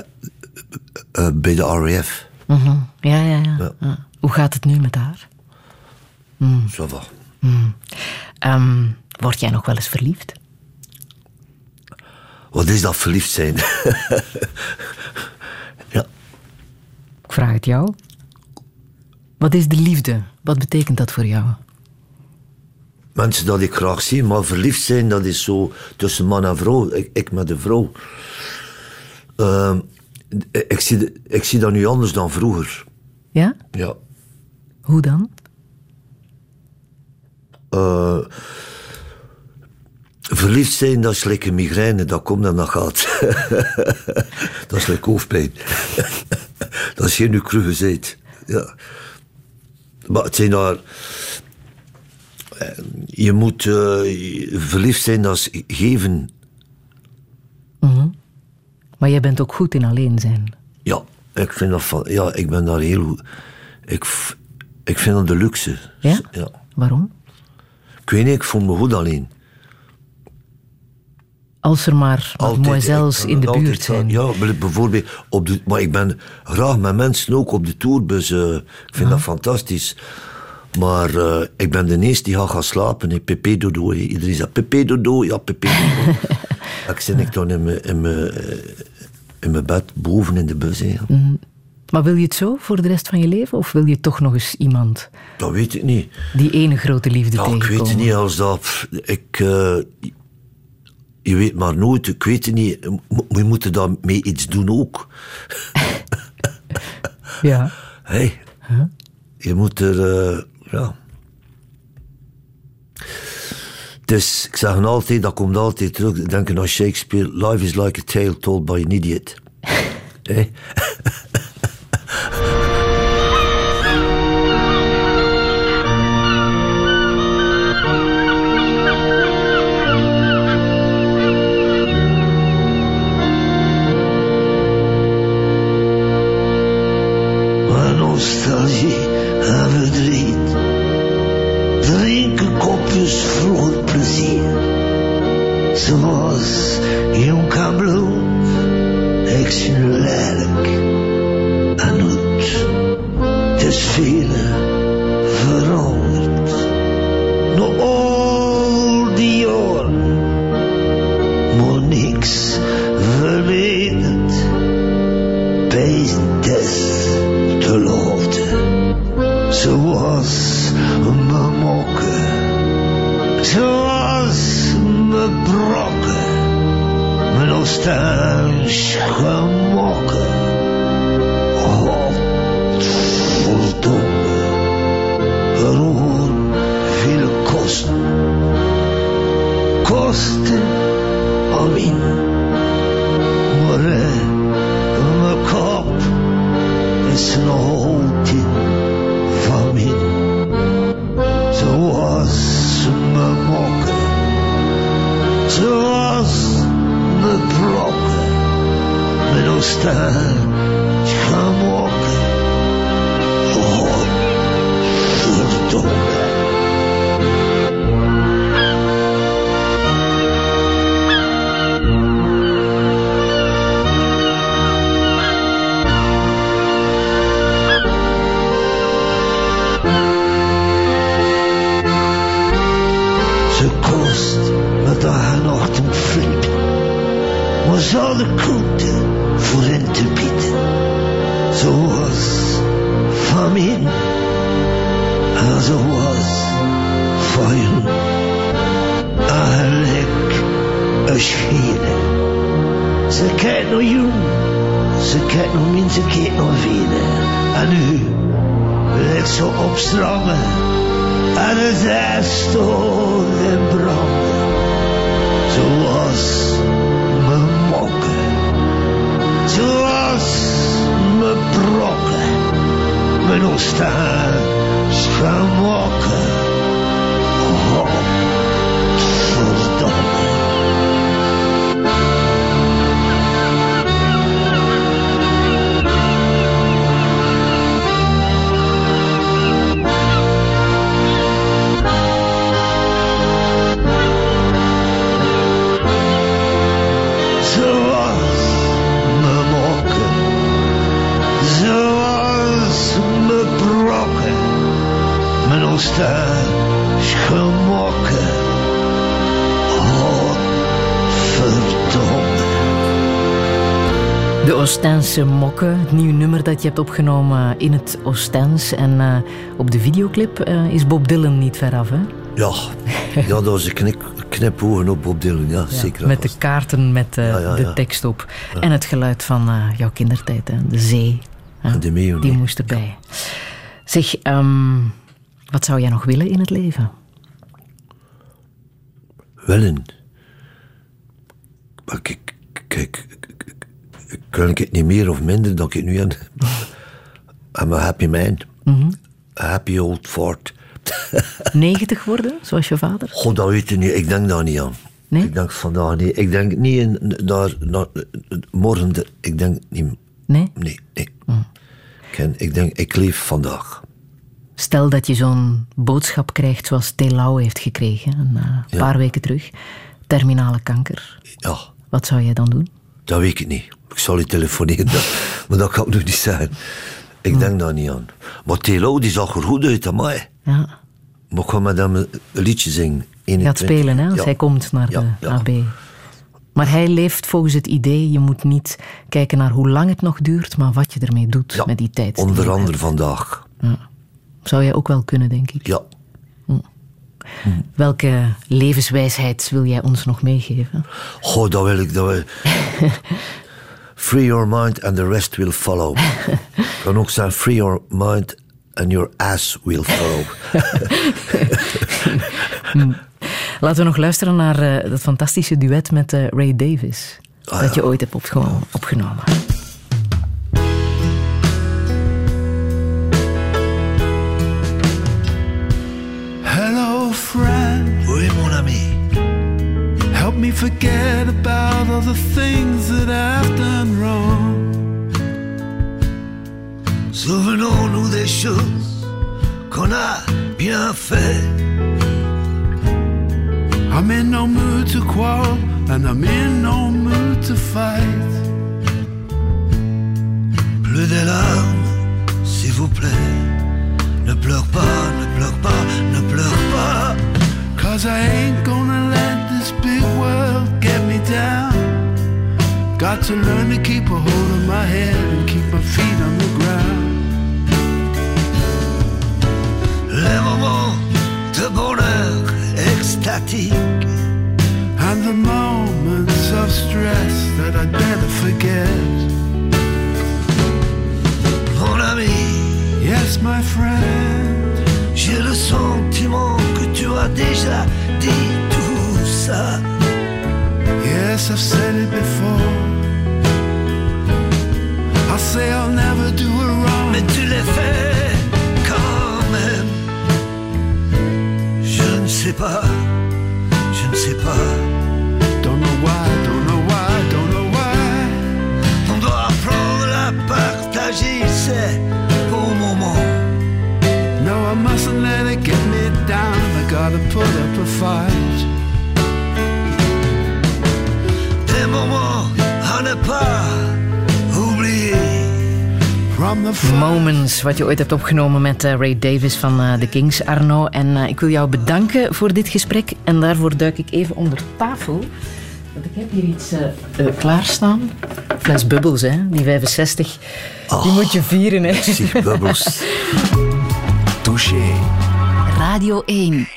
eh, bij de RAF. Mhm. Ja, ja, ja, ja. Hoe gaat het nu met haar? Mm. Zo va. Mm. Ehm, word jij nog wel eens verliefd? Wat is dat verliefd zijn? [laughs] Ik vraag het jou. Wat is de liefde? Wat betekent dat voor jou? Mensen dat ik graag zie, maar verliefd zijn, dat is zo tussen man en vrouw. Ik, ik met de vrouw. Ehm, ik, zie, ik zie dat nu anders dan vroeger. Ja? Ja. Hoe dan? Eh, Verliefd zijn, dat is lekker migraine, dat komt en dat gaat. [laughs] dat is lekker hoofdpijn. [laughs] dat is geen gezegd. Ja. Maar het zijn daar... eh, Je moet eh, verliefd zijn, dat is geven. Mhm. Maar jij bent ook goed in alleen zijn. Ja, ik vind dat van... Ja, ik ben daar heel... Ik, ik vind dat de luxe. Ja? ja. Waarom? Ik weet niet, ik voel me goed alleen. Als er maar mademoiselles ik- in de altijd buurt zijn. Ja, bijvoorbeeld op de... Maar ik ben graag met mensen ook op de tourbus. eh, ik vind dat fantastisch. Maar eh, ik ben de eerste die gaat gaan slapen. Hè. Pepe dodo. hè. Iedereen zegt Pepe dodo. Ja, Pepe dodo. [laughs] ik zit ik dan in mijn, in, mijn, in mijn bed boven in de bus. Mhm. Maar wil je het zo voor de rest van je leven? Of wil je toch nog eens iemand, Dat weet ik niet. die ene grote liefde Ja, ik tegenkomen? weet het niet als dat... Ik, eh, je weet maar nooit, ik weet het niet. Mo- Je moet daarmee iets doen ook. [laughs] Ja. Hey, Je moet er... eh, ja. Dus ik zeg altijd, dat komt altijd terug. Ik denk aan Shakespeare. Life is like a tale told by an idiot. [laughs] Hey? [laughs] 啊。[laughs] Bij des te loofde, zoals mijn mokken, zoals mijn brokken, mijn nostalgische mokken. Godverdomme, dat je hebt opgenomen in het Oostens. En eh, op de videoclip eh, is Bob Dylan niet ver af, hè? Ja, ja dat was een knipogen op Bob Dylan. Ja, Ja, zeker. met de kaarten met eh, ja, de tekst op. En het geluid van jouw kindertijd, hè? de zee. hè. de meeuw, Die moest erbij. Zeg, ehm, wat zou jij nog willen in het leven? Willen. Maar kijk, kijk, kan ik het niet meer of minder dan ik nu aan. I'm a happy man. Mhm. A happy old fort. [laughs] 90 worden, zoals je vader? God, dat weet je niet. Ik denk daar niet aan. Nee? Ik denk vandaag niet. Ik denk niet in, naar, naar, morgen. de- Ik denk niet. Nee? Nee, nee. Ken, ik denk, ik leef vandaag. Stel dat je zo'n boodschap krijgt zoals Telau heeft gekregen een eh, Ja. paar weken terug. Terminale kanker. Ja, Wat zou jij dan doen? dat weet ik niet. Ik zal je telefoneren, [laughs] maar dat kan ik nu niet zeggen. Ik denk daar niet aan. Maar Telo, die zag er goed uit, amai. Ja. Maar ik ga met hem een liedje zingen. Gaat 21. spelen hè, als Ja. hij komt naar de Ja, ja. AB. Maar hij leeft volgens het idee, je moet niet kijken naar hoe lang het nog duurt, maar wat je ermee doet met die tijd. Onder hebt. andere vandaag. Zou jij ook wel kunnen, denk ik. Ja. Welke levenswijsheid wil jij ons nog meegeven? Goh, dat wil ik. Dat wil... [laughs] free your mind and the rest will follow. kan ook zijn free your mind and your ass will follow. [laughs] Laten we nog luisteren naar eh, dat fantastische duet met eh, Ray Davis. Ah, dat je ooit hebt opge- opgenomen. Me forget about all the things that I've done wrong. Souvenons-nous des choses qu'on a bien fait. I'm in no mood to quarrel, and I'm in no mood to fight. Plus de larmes, s'il vous plaît. Ne pleure pas, ne pleure pas, ne pleure pas. Cause I ain't gonna let this big world get me down. Got to learn to keep a hold of my head and keep my feet on the ground. Les moments de bonheur extatique. And the moments of stress that I'd better forget. Mon ami, Yes, my friend. j'ai le sentiment que tu as déjà dit ça. Yes, I've said it before. I'll say I'll never do it wrong. Mais tu l'as fait quand même. Je ne sais pas, je ne sais pas. Don't know why, don't know why, don't know why. On doit apprendre à partager ces beaux moments. No, I mustn't let it get me down. I gotta put up a fight. Moments, wat je ooit hebt opgenomen met eh, Ray Davis van eh, The Kings, Arno. En eh, ik wil jou bedanken voor dit gesprek. En daarvoor duik ik even onder tafel. Want ik heb hier iets eh, eh, klaarstaan. Fles Bubbles, hè. Die 65. Die moet je vieren, hè. Bubbles. [laughs] Touché. Radio 1.